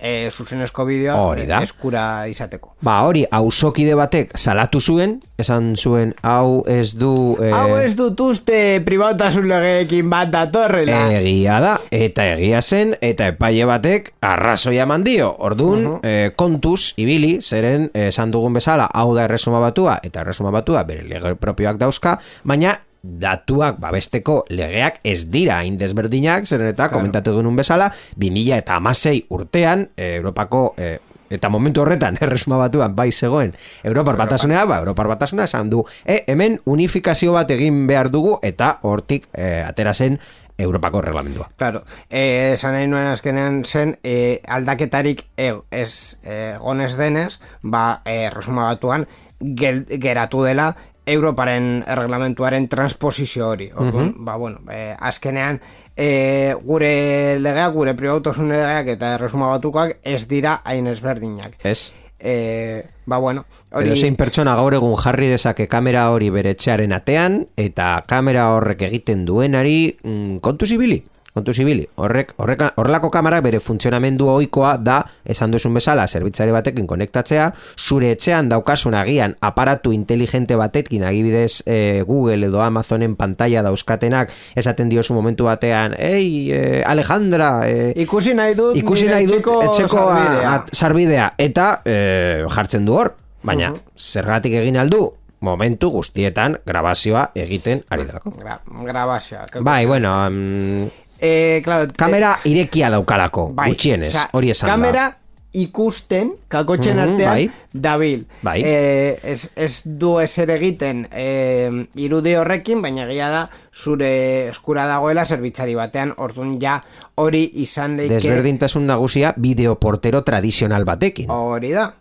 eh, zuzenezko bideoa Hori da. eskura izateko. Ba, hori, hausokide batek salatu zuen, esan zuen, hau ez du... E, Hau ez dut uste pribautasun legeekin bat datorrela. Egia da, eta egia zen, eta epaile batek arrazoia eman dio. Orduan, eh, kontuz, ibili, zeren esan dugun bezala, hau da erresuma batua, eta erresuma batua bere lege propioak dauzka, baina datuak babesteko legeak ez dira hain desberdinak, zeren eta komentatu genuen bezala, 2000 eta amasei urtean, eh, Europako eh, eta momentu horretan (laughs) erresuma batuan bai zegoen Europar batasunea, ba, Europar batasuna esan du, e, hemen unifikazio bat egin behar dugu eta hortik e, atera zen Europako reglamentua. Claro, eh, esan nahi nuen azkenean zen eh, aldaketarik e, ez eh, gonez denez, ba, eh, resuma batuan gel, geratu dela Europaren reglamentuaren transposizio hori. Orduan, ba, bueno, eh, azkenean eh, gure legeak, gure pribautosun legeak eta resuma batukoak ez dira hain ezberdinak. Ez? Eh, ba, bueno, Hori... hori... zein pertsona gaur egun jarri dezake kamera hori bere etxearen atean eta kamera horrek egiten duenari mm, kontu zibili. Kontu zibili. Horrek, horrek, horrelako kamarak bere funtzionamendu ohikoa da, esan duzun bezala, zerbitzari batekin konektatzea, zure etxean daukasun agian aparatu inteligente batekin, agibidez eh, Google edo Amazonen pantalla dauzkatenak, esaten diozu momentu batean, ei, eh, Alejandra, eh, Ikusi nahi dut ikusi nahi dut etxeko etxeko a- sarbidea. at- sarbidea eta e, jartzen du hor baina zergatik egin aldu momentu guztietan grabazioa egiten ari delako Gra grabazioa. bai bueno mm, Eh, claro, kamera irekia daukalako bai, gutxienez hori esan kamera ikusten kakotxen Mhm, artean bai. dabil. Bai. Eh, ez, ez du ezer egiten eh, irudi horrekin, baina egia da zure eskura dagoela zerbitzari batean, orduan ja hori izan leike... desberdintasun nagusia bideoportero tradizional batekin Hori da.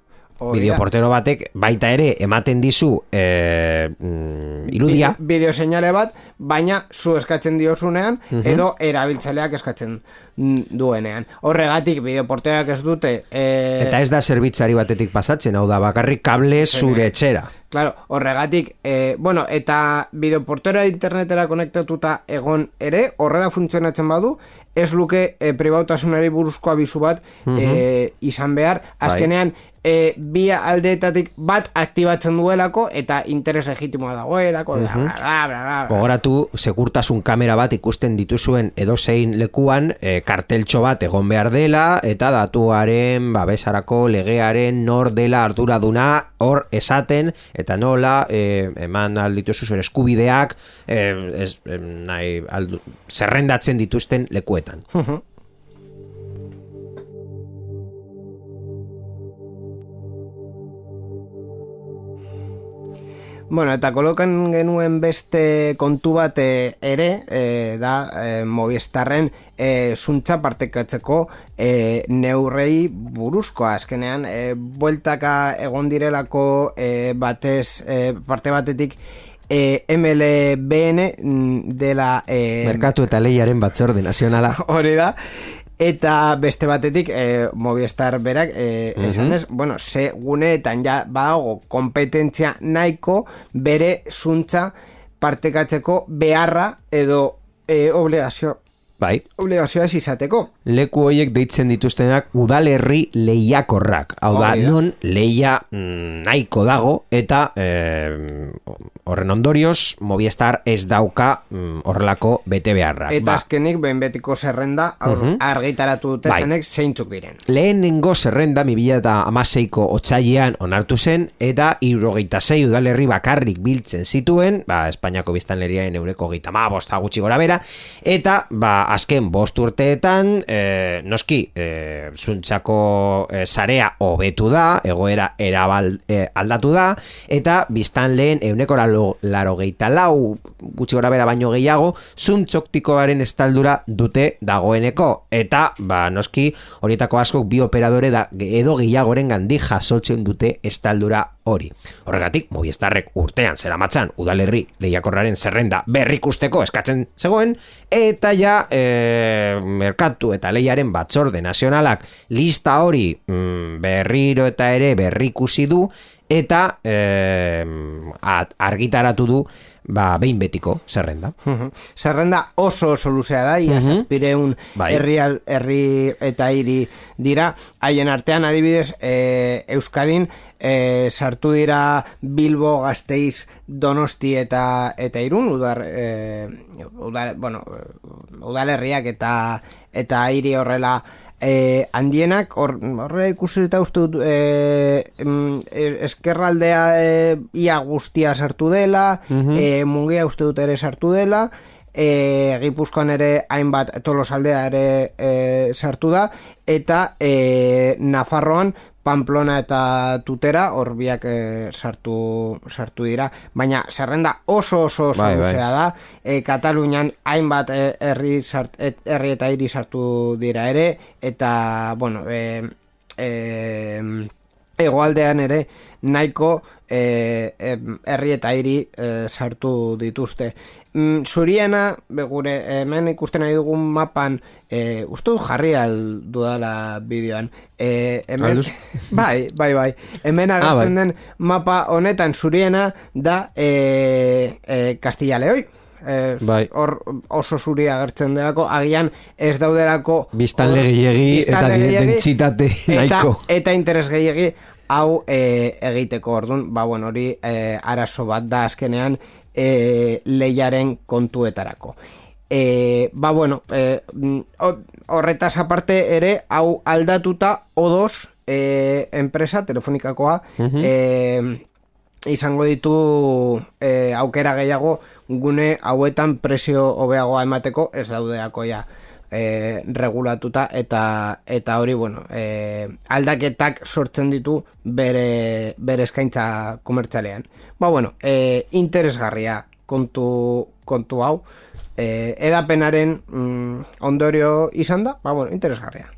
Bideoportero batek baita ere ematen dizu e, mm, irudia Bide- Bideo seinale bat, baina zu eskatzen diozunean, Mhm. edo erabiltzaileak eskatzen duenean. Horregatik, bideoporteak ez dute... Eh, eta ez da zerbitzari batetik pasatzen hau da bakarrik kable zure etxera Claro, horregatik, eh, bueno, eta bideoportera internetera konektatuta egon ere, horrela funtzionatzen badu, ez luke eh, pribautasunari buruzko abizu bat eh, izan behar. Azkenean, eh, bi aldeetatik bat aktibatzen duelako eta interes legitimoa dagoelako, bla, bla, bla. Gogoratu, segurtasun kamera bat ikusten dituzuen edozein lekuan e, karteltxo bat egon behar dela eta datuaren babesarako legearen nor dela arduraduna hor esaten eta nola e, eman aldituzu zure eskubideak e, ez, e, nahi, aldu, zerrendatzen dituzten lekuetan. Bueno, eta kolokan genuen beste kontu bat eh, ere, eh, da eh, Movistarren eh, zuntza partekatzeko eh, neurrei buruzko azkenean eh, bueltaka egon direlako eh, batez, eh, parte batetik eh, MLBN mm, dela eh, Merkatu eta lehiaren batzorde nazionala. (laughs) hori da eta beste batetik eh, Movistar berak eh, esan ez, bueno, ze guneetan ja badago kompetentzia nahiko bere zuntza partekatzeko beharra edo e, obligazio, Bai, obligazioa ez izateko. leku horiek deitzen dituztenak udalerri lehiakorrak. Hau da, Hori da. non leia mm, nahiko dago eta eh, horren ondorioz Movistar ez dauka mm, horrelako bete beharrak. Eta azkenik, behin betiko zerrenda, aur, argitaratu dute Bai. zenek zeintzuk diren. Lehenengo zerrenda 2008ko otsailean onartu zen eta irurogeita zei udalerri bakarrik biltzen zituen, ba, Espainiako biztanleriaen eureko geita ma, bosta gutxi gora bera, eta ba, azken bost urteetan, e, noski, e, zuntzako e, sarea hobetu da, egoera erabal, e, aldatu da, eta biztan lehen euneko laro, geita lau, gutxi gora bera baino gehiago, zuntzoktikoaren estaldura dute dagoeneko, eta, ba, noski, horietako askok bi operadore da edo gehiagoren gandi jasotzen dute estaldura hori. Horregatik, Movistarrek urtean zeramatzan udalerri lehiakorraren zerrenda berrikusteko eskatzen zegoen, eta ja e, merkatu eta lehiaren batzorde nazionalak lista hori mm, berriro eta ere berrikusi du, eta e, at- argitaratu du ba, behin betiko zerrenda. Zerrenda oso oso luzea da, ia zazpireun Bai. herri, herri eta hiri dira, haien artean adibidez e, Euskadin e, sartu dira Bilbo, Gasteiz, Donosti eta eta Irun, udar, e, udar, bueno, udalerriak eta eta hiri horrela e, handienak hor, horre ikusi eta uste dut e, e, eskerraldea e, ia guztia sartu dela e, mungia uste dut ere sartu dela e, Gipuzkoan ere hainbat tolosaldea ere e, sartu da eta e, Nafarroan Pamplona eta Tutera hor biak e, sartu, sartu dira. Baina zerrenda oso oso oso Bai, bai. da. E, Katalunian hainbat e, herri, sart, et, herri eta hiri sartu dira ere. Eta bueno e, e, egoaldean ere nahiko e, herri eta hiri e, sartu dituzte mm, zuriena be, gure hemen ikusten nahi dugun mapan e, uste jarri aldudala bideoan e, hemen, Alduz? (laughs) bai, bai, bai hemen agertzen bai. den mapa honetan zuriena da e, e, Castilla Leoi Eh, Bai. hor oso zuri agertzen delako agian ez daudelako Biztanle hor- gehiegi eta dentsitate nahiko. eta, eta interes gehiegi hau e, egiteko ordun ba bueno hori e, arazo bat da azkenean e, leiaren kontuetarako. E, ba bueno e, ho- horretaz aparte ere hau aldatuta O2 e, enpresa telefonikakoa e, izango ditu e, aukera gehiago gune hauetan presio hobeagoa emateko ez daudeako ja e, regulatuta eta eta hori bueno e, aldaketak sortzen ditu bere, bere eskaintza komertzalean ba bueno e, interesgarria kontu, kontu hau e, edapenaren mm, ondorio izan da ba bueno interesgarria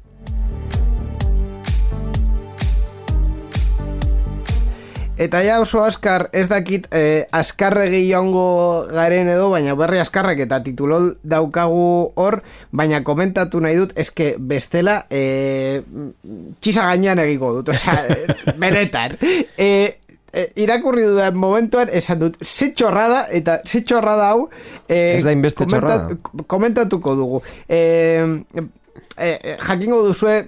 Eta ja oso askar, ez dakit eh, askarregi joango garen edo, baina berri askarrak eta titulol daukagu hor, baina komentatu nahi dut, eske bestela eh, txisa gainean egiko dut, osea, (laughs) benetan. Eh, eh, irakurri dudan momentuan esan dut, ze txorrada, eta ze txorrada hau... Eh, Ez da hainbeste komenta- txorrada. Komentatuko dugu. Eh, eh, jakingo duzue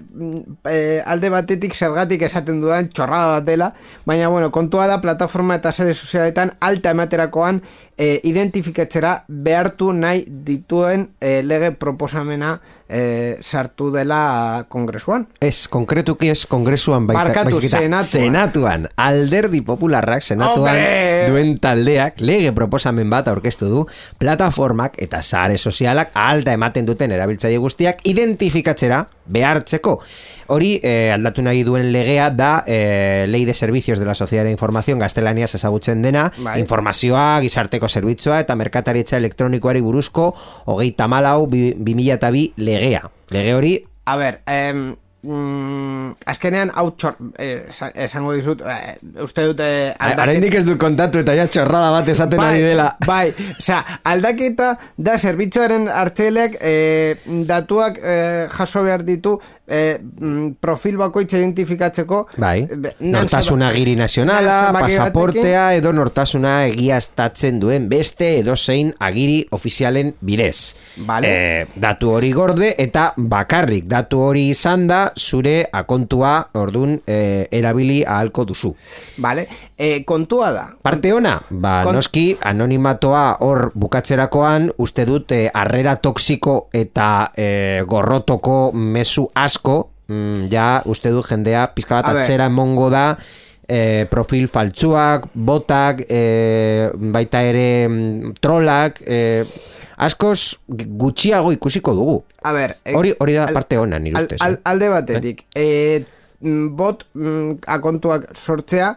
eh, alde batetik zergatik esaten dudan txorrada bat dela, baina bueno, kontua da plataforma eta sare sozialetan alta ematerakoan eh, identifikatzera behartu nahi dituen eh, lege proposamena eh, sartu dela kongresuan. Ez, konkretuki ez kongresuan baita, Barkatu, senatuan. senatuan. Alderdi popularrak senatuan Hombre! duen taldeak lege proposamen bat aurkeztu du plataformak eta sare sozialak alta ematen duten erabiltzaile guztiak identifikatzera behartzeko. Hori eh, aldatu nahi duen legea da eh, Lei de Servicios de la Sociedad de Información gaztelaniaz ezagutzen dena, Bai. informazioa, gizarteko zerbitzua eta merkataritza elektronikoari buruzko hogeita malau bi, bi legea. Lege hori A ber, em, mm, azkenean hau txor, eh, sa- esango dizut, eh, uste dute Araindik ez du kontatu eta ja txorrada bat esaten ari dela. Bai, osea, aldaketa da zerbitzuaren hartzeleak eh, datuak eh, jaso behar ditu mm, profil bakoitza identifikatzeko Bai, eh, nortasuna zeba- giri nazionala, pasaportea edo nortasuna egiaztatzen duen beste edozein agiri ofizialen bidez. Vale. Eh, datu hori gorde eta bakarrik datu hori izan da zure akontua ordun eh, erabili ahalko duzu. Vale, eh, kontua da. Parte ona, ba, Kon- noski anonimatoa hor bukatzerakoan uste dut eh, harrera toksiko eta eh, gorrotoko mezu asko, mm, ja uste dut jendea pizka bat atzera emongo da eh, profil faltsuak, botak, eh, baita ere mm, trolak, eh, askoz gutxiago ikusiko dugu. A ber, Hori hori da al- parte ona nire al- ustez. al- alde batetik, eh, mm, bot mm, akontuak sortzea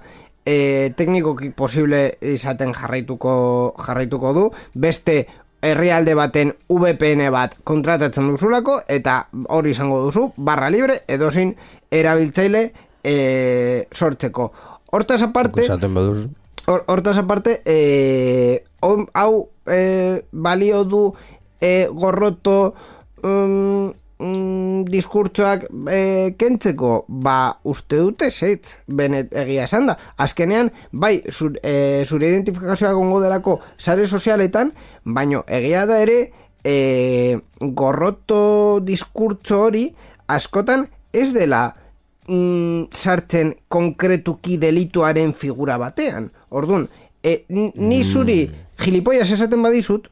eh, teknikoki posible izaten jarraituko jarraituko du, beste herrialde baten VPN bat kontratatzen duzulako eta hori izango duzu barra libre edozin erabiltzaile eh, sortzeko. Hortaz aparte. Hor- Hortaz aparte, eh, hau, eh, balio du eh, gorroto um, mm, diskurtsoak eh, kentzeko, ba uste dute zeitz, benet egia esan da. Azkenean, bai, zur, eh, zure identifikazioa gongo delako sare sozialetan, baino egia da ere, eh, gorroto diskurtso hori askotan ez dela mm, sartzen konkretuki delituaren figura batean. Orduan, e, ni zuri gilipollas esaten badizut,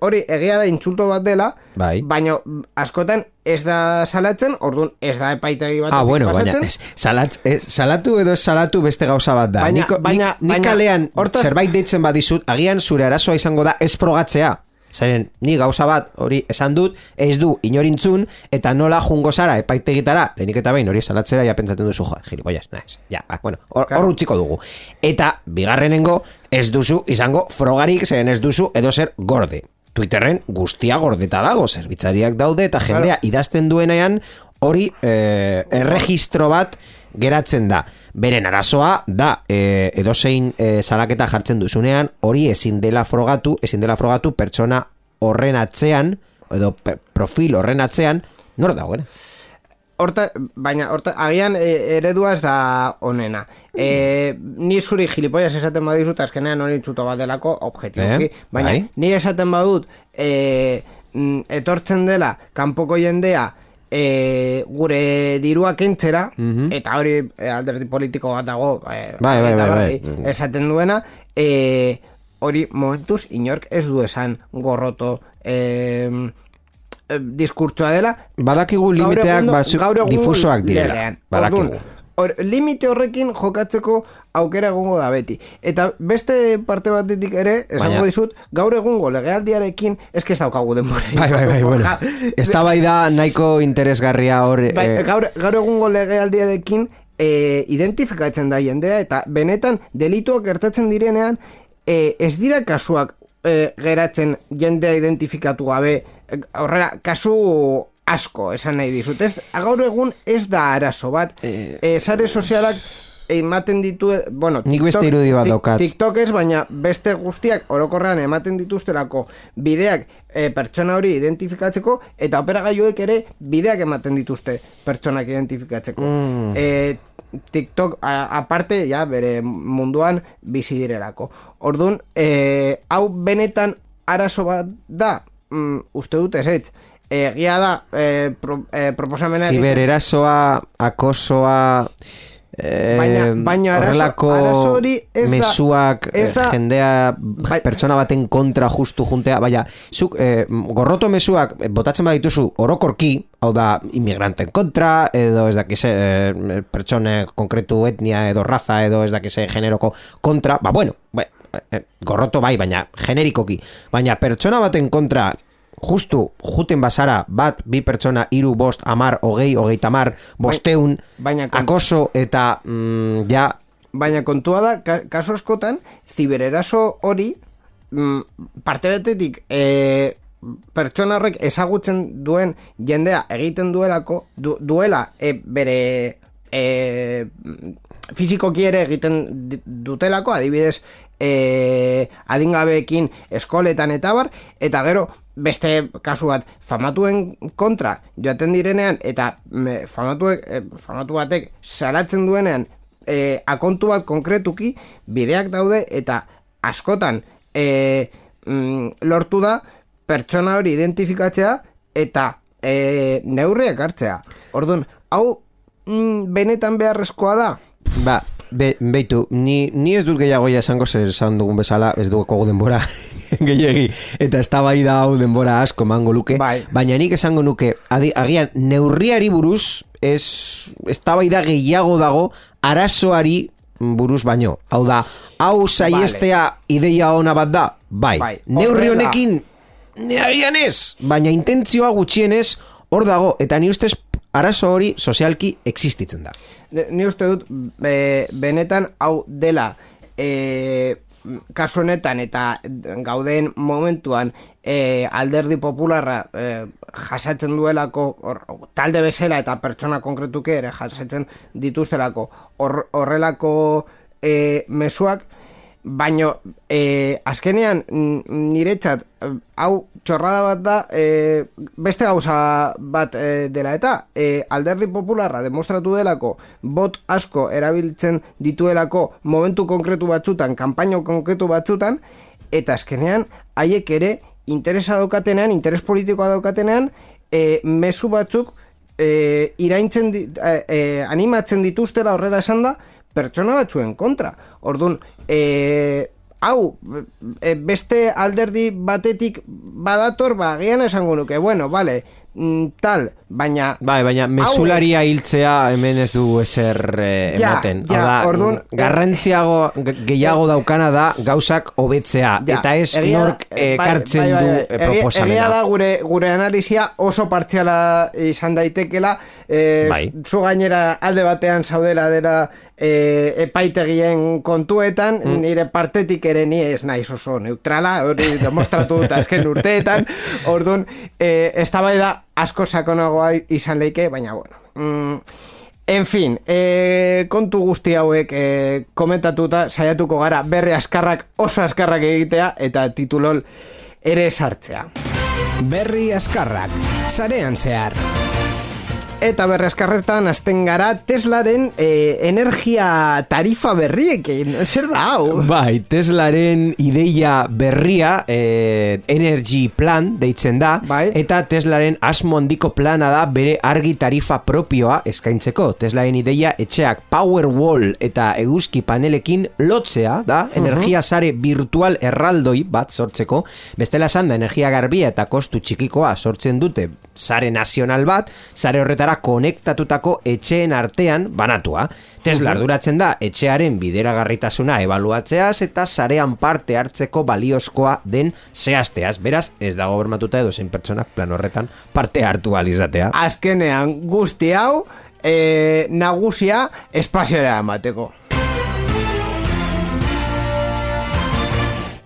hori egia da intzulto bat dela, Bai. baina askotan ez da salatzen, orduan ez da epaitegi bat Ah, bueno, baina ez, salat, ez, salatu edo ez salatu beste gauza bat da. Baina- Niko, baina- nik, baina- kalean hortaz- zerbait deitzen badizut, agian zure arazoa izango da ez frogatzea. Zeren, ni gauza bat hori esan dut, ez du inorintzun, eta nola jungo zara epaitegitara, lehenik eta behin hori salatzera ja pentsatzen duzu, jo, gilipollas, naiz, ja, ba, bueno, hor Claro. utziko dugu. Eta, bigarrenengo, ez duzu izango frogarik, zeren ez duzu edo zer gorde. Twitterren guztia gordeta dago, zerbitzariak daude, eta jendea idazten duenean, hori eh, erregistro bat geratzen da. Beren arazoa da e, edozein e, salaketa jartzen duzunean hori ezin dela frogatu, ezin dela frogatu pertsona horren atzean edo pe- profil horren atzean nor dagoen. Horta, baina horta, agian e, eredua ez da onena. E, ni zuri gilipollas esaten badizut, azkenean hori txuto bat delako objetiboki. Eh, baina bai. ni esaten badut, e, mm, etortzen dela kanpoko jendea e, gure dirua kentzera, eta hori e, alderdi politiko bat dago, e. Bai, bai, bai, bai. esaten duena, e, hori momentuz inork ez du esan gorroto e, diskurtsoa dela, Badakigu limiteak egungo difusoak direla. Badakigu. Hor, limite horrekin jokatzeko aukera egongo da beti. Eta beste parte batetik ere, esango dizut, gaur egungo legealdiarekin, eske ez daukagu denbora. Bai, bai, bai, bueno. Ez da bai da nahiko interesgarria hor... bai, eh, gaur, gaur egungo legealdiarekin e, identifikatzen da jendea, eta benetan delituak gertatzen direnean, e, ez dira kasuak e, geratzen jendea identifikatu gabe, horrela, kasu asko esan nahi dizut. Ez, gaur egun ez da arazo bat, e, sare sozialak ematen ditu, bueno, Nik beste irudi bat daukat. TikTok ez, baina beste guztiak orokorrean ematen dituztelako bideak e, pertsona hori identifikatzeko eta operagailuek ere bideak ematen dituzte pertsonak identifikatzeko. Mm. E, TikTok a, aparte ja bere munduan bizi direlako. Orduan, e, hau benetan arazo bat da, mm, uste dut ez ez. Egia da, e, pro, e, proposamena Zibererasoa, akosoa... Eh, Baina- baina arazo- horrelako arazo hori ez da- ez da- eh, jendea Bai- pertsona baten kontra justu juntea baina zuk eh, gorroto mezuak eh, botatzen badituzu orokorki hau da inmigranten kontra edo ez dakize eh, pertsone konkretu etnia edo raza edo ez dakize generoko kontra ba bueno gorroto bai baina generikoki. Baina pertsona baten kontra justu juten bazara bat, bi pertsona, hiru bost, amar, hogei, hogeita mar, bosteun, baina kon- akoso eta mm, ja, Baina kontua da, ka, kaso askotan, zibereraso hori, mm, parte batetik, e, pertsona horrek ezagutzen duen jendea egiten duelako, du, duela e, bere e, fizikoki ere egiten dutelako, adibidez e, adingabeekin eskoletan eta bar, eta gero beste kasu bat famatuen kontra joaten direnean eta me, famatuek, e, famatu batek salatzen duenean e, akontu bat konkretuki bideak daude eta askotan e, mm, lortu da pertsona hori identifikatzea eta e, neurriak hartzea. Orduan, hau mm, benetan beharrezkoa da? Ba, be, beitu, ni, ni ez dut gehiago ja esango zer esan dugun bezala, ez dugu denbora (laughs) gehiegi, eta ez da hau denbora asko mango luke, Bai. baina nik esango nuke, adi, agian, neurriari buruz, ez, ez gehiago dago, arazoari buruz baino. Hau da, hau saiestea ideia ona bat da, bai. Bai, Neurri honekin, agian ez, baina intentzioa gutxienez, hor dago, eta ni ustez arazo hori sozialki existitzen da. Ni uste dut be, benetan hau dela e, kasu honetan eta gauden momentuan e, alderdi popularra e, jasatzen duelako hor, talde bezala eta pertsona konkretuke ere jasatzen dituztelako. Hor, horrelako e, mesuak baino e, azkenean niretzat hau txorrada bat da e, beste gauza bat e, dela eta e, alderdi popularra demostratu delako bot asko erabiltzen dituelako momentu konkretu batzutan, kanpaino konkretu batzutan eta azkenean haiek ere interesa daukatenean, interes politikoa daukatenean e, mezu batzuk e, iraintzen di, e, animatzen dituztela horrela esan da pertsona batzuen kontra. Orduan, e, hau, e, beste alderdi batetik badator, ba, agian esango nuke, bueno, vale, mm, tal, baina... Bai, baina mesularia hiltzea hemen ez du ezer eh, Ja, ematen. ja, da, orduan, garrantziago ge- gehiago daukana da gauzak hobetzea Ja, eta ez egia nork eh, bai, ekartzen bai, bai, du bai. eh, Egia- Egia proposamena. da gure, gure analizia oso partziala izan daitekela, e, Bai. zu gainera alde batean zaudela dela e, epaitegien kontuetan, Mm. nire partetik ere ni ez naiz oso neutrala, hori demostratu dut azken urteetan, (laughs) orduan, e, ez da asko sakonagoa izan leike, baina bueno. Mm, En fin, e, kontu guzti hauek e, komentatuta saiatuko gara berri askarrak oso askarrak egitea eta titulol ere sartzea. Berri askarrak, sarean zehar. Eta berri askarretan hasten gara Teslaren e, energia tarifa berriekin. Zer da hau? Bai, Teslaren ideia berria eh, Energy Plan deitzen da Bai. eta Teslaren asmo handiko plana da bere argi tarifa propioa eskaintzeko. Teslaren ideia etxeak Powerwall eta eguzki panelekin lotzea da energia sare virtual erraldoi bat sortzeko. Bestela esan da energia garbia eta kostu txikikoa sortzen dute sare nazional bat, sare horretara konektatutako etxeen artean banatua. Tesla arduratzen da etxearen bideragarritasuna ebaluatzeaz eta sarean parte hartzeko baliozkoa den zehazteaz. Beraz, ez dago bermatuta edo zein pertsonak plan horretan parte hartu alizatea. Azkenean guzti hau e, nagusia espaziora emateko.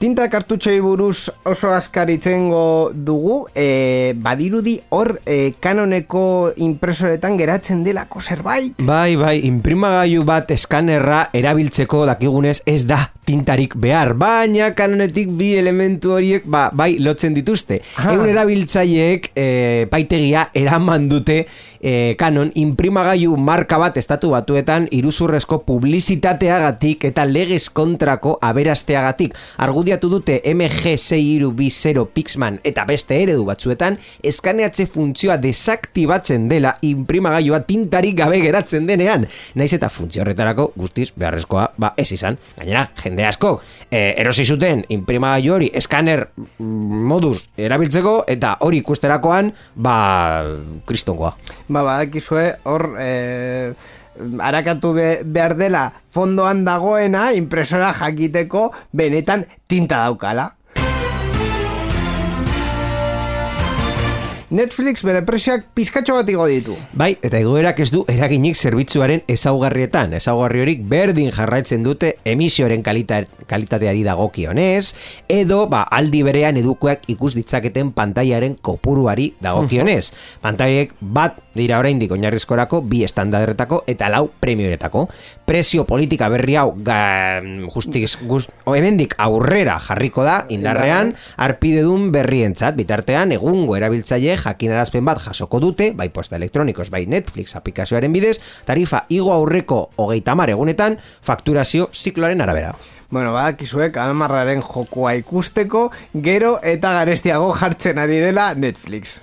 Tinta kartutxoi buruz oso askaritzengo dugu, e, badirudi hor e, kanoneko impresoretan geratzen delako zerbait. Bai, bai, imprimagailu bat eskanerra erabiltzeko dakigunez ez da tintarik behar, baina kanonetik bi elementu horiek ba, bai lotzen dituzte. Ah. Egun erabiltzaileek e, paitegia eraman dute e, kanon imprimagailu marka bat estatu batuetan iruzurrezko publizitateagatik eta legez kontrako aberasteagatik. Argudiatu dute MG6320 Pixman eta beste eredu batzuetan eskaneatze funtzioa desaktibatzen dela imprimagailua tintarik gabe geratzen denean. Naiz eta funtzio horretarako guztiz beharrezkoa ba ez izan. Gainera, jende asko e, erosi zuten imprimagailu hori eskaner mm, moduz erabiltzeko eta hori ikusterakoan ba kristongoa. Ba, badakizue, hor, e, arakatu be, behar dela fondoan dagoena impresora jakiteko benetan tinta daukala. Netflix bere prezioak pizkatxo bat igo ditu. Bai, eta egoerak ez du eraginik zerbitzuaren ezaugarrietan. Ezaugarri horik berdin jarraitzen dute emisioaren kalita, kalitateari dagokionez, edo ba, aldi berean edukoak ikus ditzaketen pantaiaren kopuruari dagokionez. Pantailek bat dira oraindik oinarrizkorako, bi estandarretako eta lau premioretako. Prezio politika berri hau ga, justiz, gust, hemendik aurrera jarriko da indarrean arpidedun berrientzat bitartean egungo erabiltzaile jakinarazpen bat jasoko dute, bai posta elektronikos, bai Netflix aplikazioaren bidez, tarifa igo aurreko hogeita mar egunetan fakturazio zikloaren arabera. Bueno, badakizuek almarraren jokoa ikusteko, gero eta garestiago jartzen ari dela Netflix.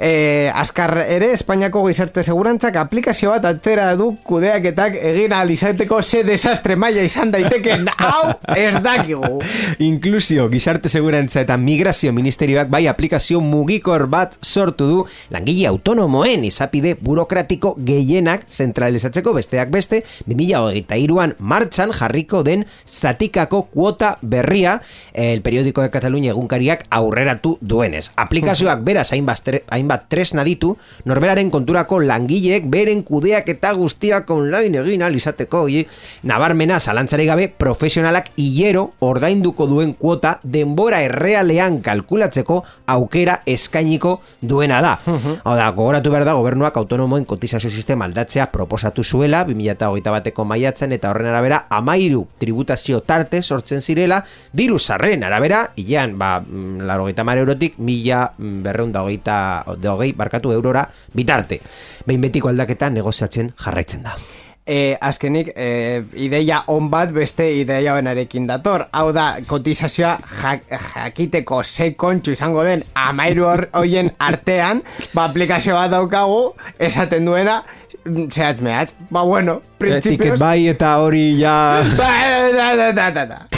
E, azkar ere, Espainiako gizarte segurantzak aplikazio bat atera du kudeaketak egin ahal izateko ze desastre maila izan daiteken (laughs) hau ez dakigu. Inklusio, gizarte segurantza eta migrazio ministerioak bai aplikazio mugikor bat sortu du langile autonomoen izapide burokratiko gehienak zentralizatzeko besteak beste 2023an martxan jarriko den zatikako kuota berria el periódico de Cataluña egunkariak aurreratu duenez. Aplikazioak beraz hainbat tre- hainbat tresna ditu, norberaren konturako langileek beren kudeak eta guztiak online egin ahal izateko, oie, nabarmena zalantzare gabe profesionalak hilero ordainduko duen kuota denbora errealean kalkulatzeko aukera eskainiko duena da. Hau da, gogoratu behar da, gobernuak autonomoen kotizazio sistema aldatzea proposatu zuela, 2008 bateko maiatzen eta horren arabera amairu tributazio tarte sortzen zirela, diru sarren arabera, hilean, ba, mm, laro eurotik, mila mm, berreun da hogeita, de hogei, barkatu eurora, bitarte. Behin betiko aldaketa negoziatzen jarraitzen da. E, azkenik, e, ideia on bat beste ideia benarekin dator. Hau da, kotizazioa jak, jakiteko sei kontxu izango den amairu hoien artean, ba, aplikazio bat daukagu, esaten duena, zehatz mehatz. Ba, bueno, Ticket principios... bai eta hori ja... (laughs) Ba, da, da, da, da, da.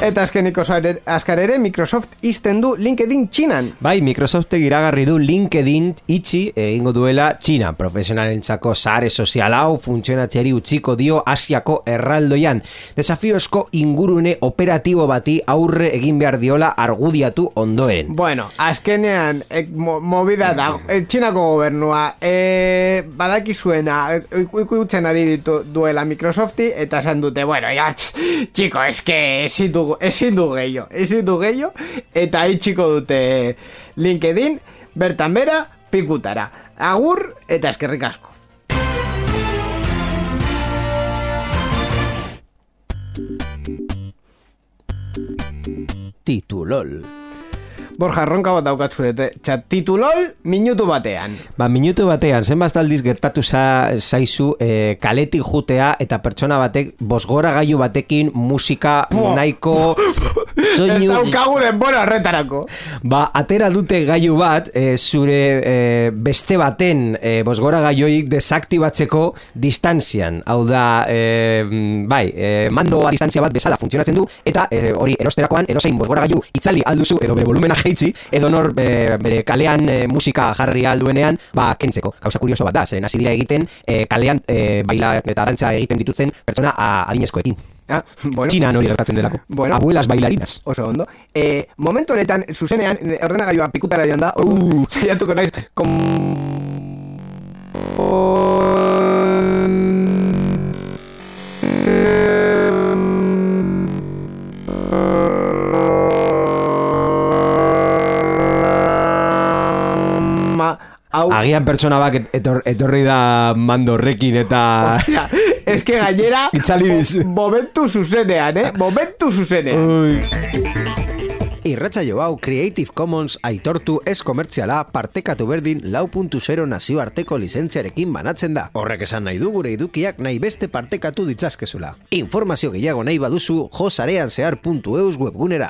Eta azkenik oso azkar ere Microsoft izten du LinkedIn txinan. Bai, Microsoftek iragarri du LinkedIn itxi egingo duela Txina. Profesionalentzako sare sozial hau funtzionatzeari utziko dio Asiako erraldoian. Desafiozko ingurune operatibo bati aurre egin behar diola argudiatu ondoen. Bueno, azkenean ek, mo, movida da, e, txinako gobernua e, badaki zuena ikutzen ari ditu duela Microsofti eta esan dute, bueno, pss, txiko, eske ezin du, ezin du gehiago, ezin du gehiago, eta itxiko dute LinkedIn, bertan bera, pikutara. Agur eta eskerrik asko. Titulol. Borja, erronka bat daukatzu dute, txat titulol minutu batean. Ba, minutu batean, zenbaz aldiz gertatu za, zaizu e, kaletik jutea eta pertsona batek bosgora gailu batekin musika Buah. nahiko (laughs) Ez soinu daukagu denbora horretarako. Ba, atera dute gailu bat, e, zure e, beste baten e, bosgora gaioik desaktibatzeko distantzian. Hau da, e, bai, e, mandoa distantzia bat bezala funtzionatzen du, eta e, hori erosterakoan edozein bosgora gailu itzali alduzu, edo bere volumena jeitzi, edo nor e, bere kalean e, musika jarri alduenean, ba, kentzeko. Gauza kurioso bat da, zeren hasi dira egiten, e, kalean e, baila eta dantza egiten dituzten pertsona a, adinezkoekin. Ah, bueno. Txinan hori gertatzen delako. Bueno. Abuelas bailarinas. oso ondo. E, momentu honetan, zuzenean, ordenagailua pikutara joan da, uh, saiatuko naiz, kom... Ma, hau, Agian pertsona bak et- etor, etorri da mando horrekin eta... Hostia, es que gainera (laughs) Itzali dizu. Momentu zuzenean, eh? Momentu zuzenean Irratsaio hau Creative Commons aitortu ez komertziala partekatu berdin lau puntu zero nazioarteko lizentziarekin banatzen da. Horrek esan nahi du gure edukiak nahi beste partekatu ditzazkezula. Informazio gehiago nahi baduzu josarean zehar.eus webgunera.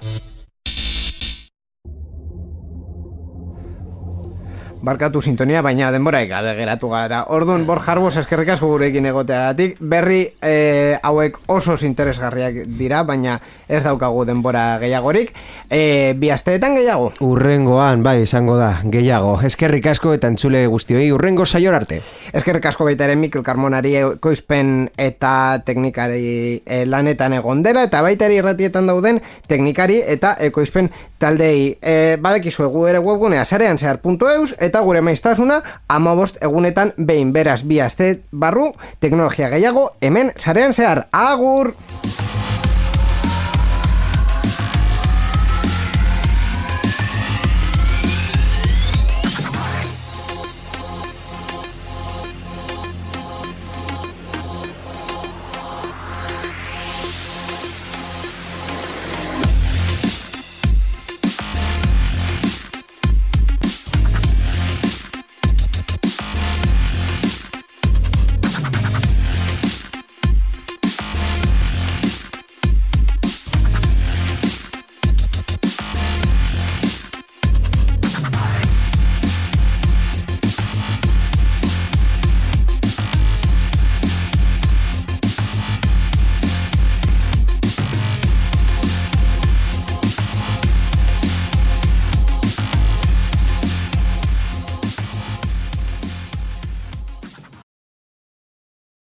Barkatu sintonia, baina denbora ikade geratu gara. Orduan, bor jarbos eskerrik asko gurekin egoteagatik, berri eh, hauek oso interesgarriak dira, baina ez daukagu denbora gehiagorik. Eh, bi asteetan gehiago. Urrengoan, bai, izango da, gehiago. Eskerrik asko eta entzule guztioi, urrengo saior arte. Eskerrik asko baita ere Mikel Carmonari ekoizpen eta teknikari eh, lanetan egon dela, eta baita ere irratietan dauden teknikari eta ekoizpen taldei. E, badekizu egu ere webgunea sarean zehar.eus eta gure maiztasuna amabost egunetan behin beraz bi aste barru teknologia gehiago hemen sarean zehar. Agur!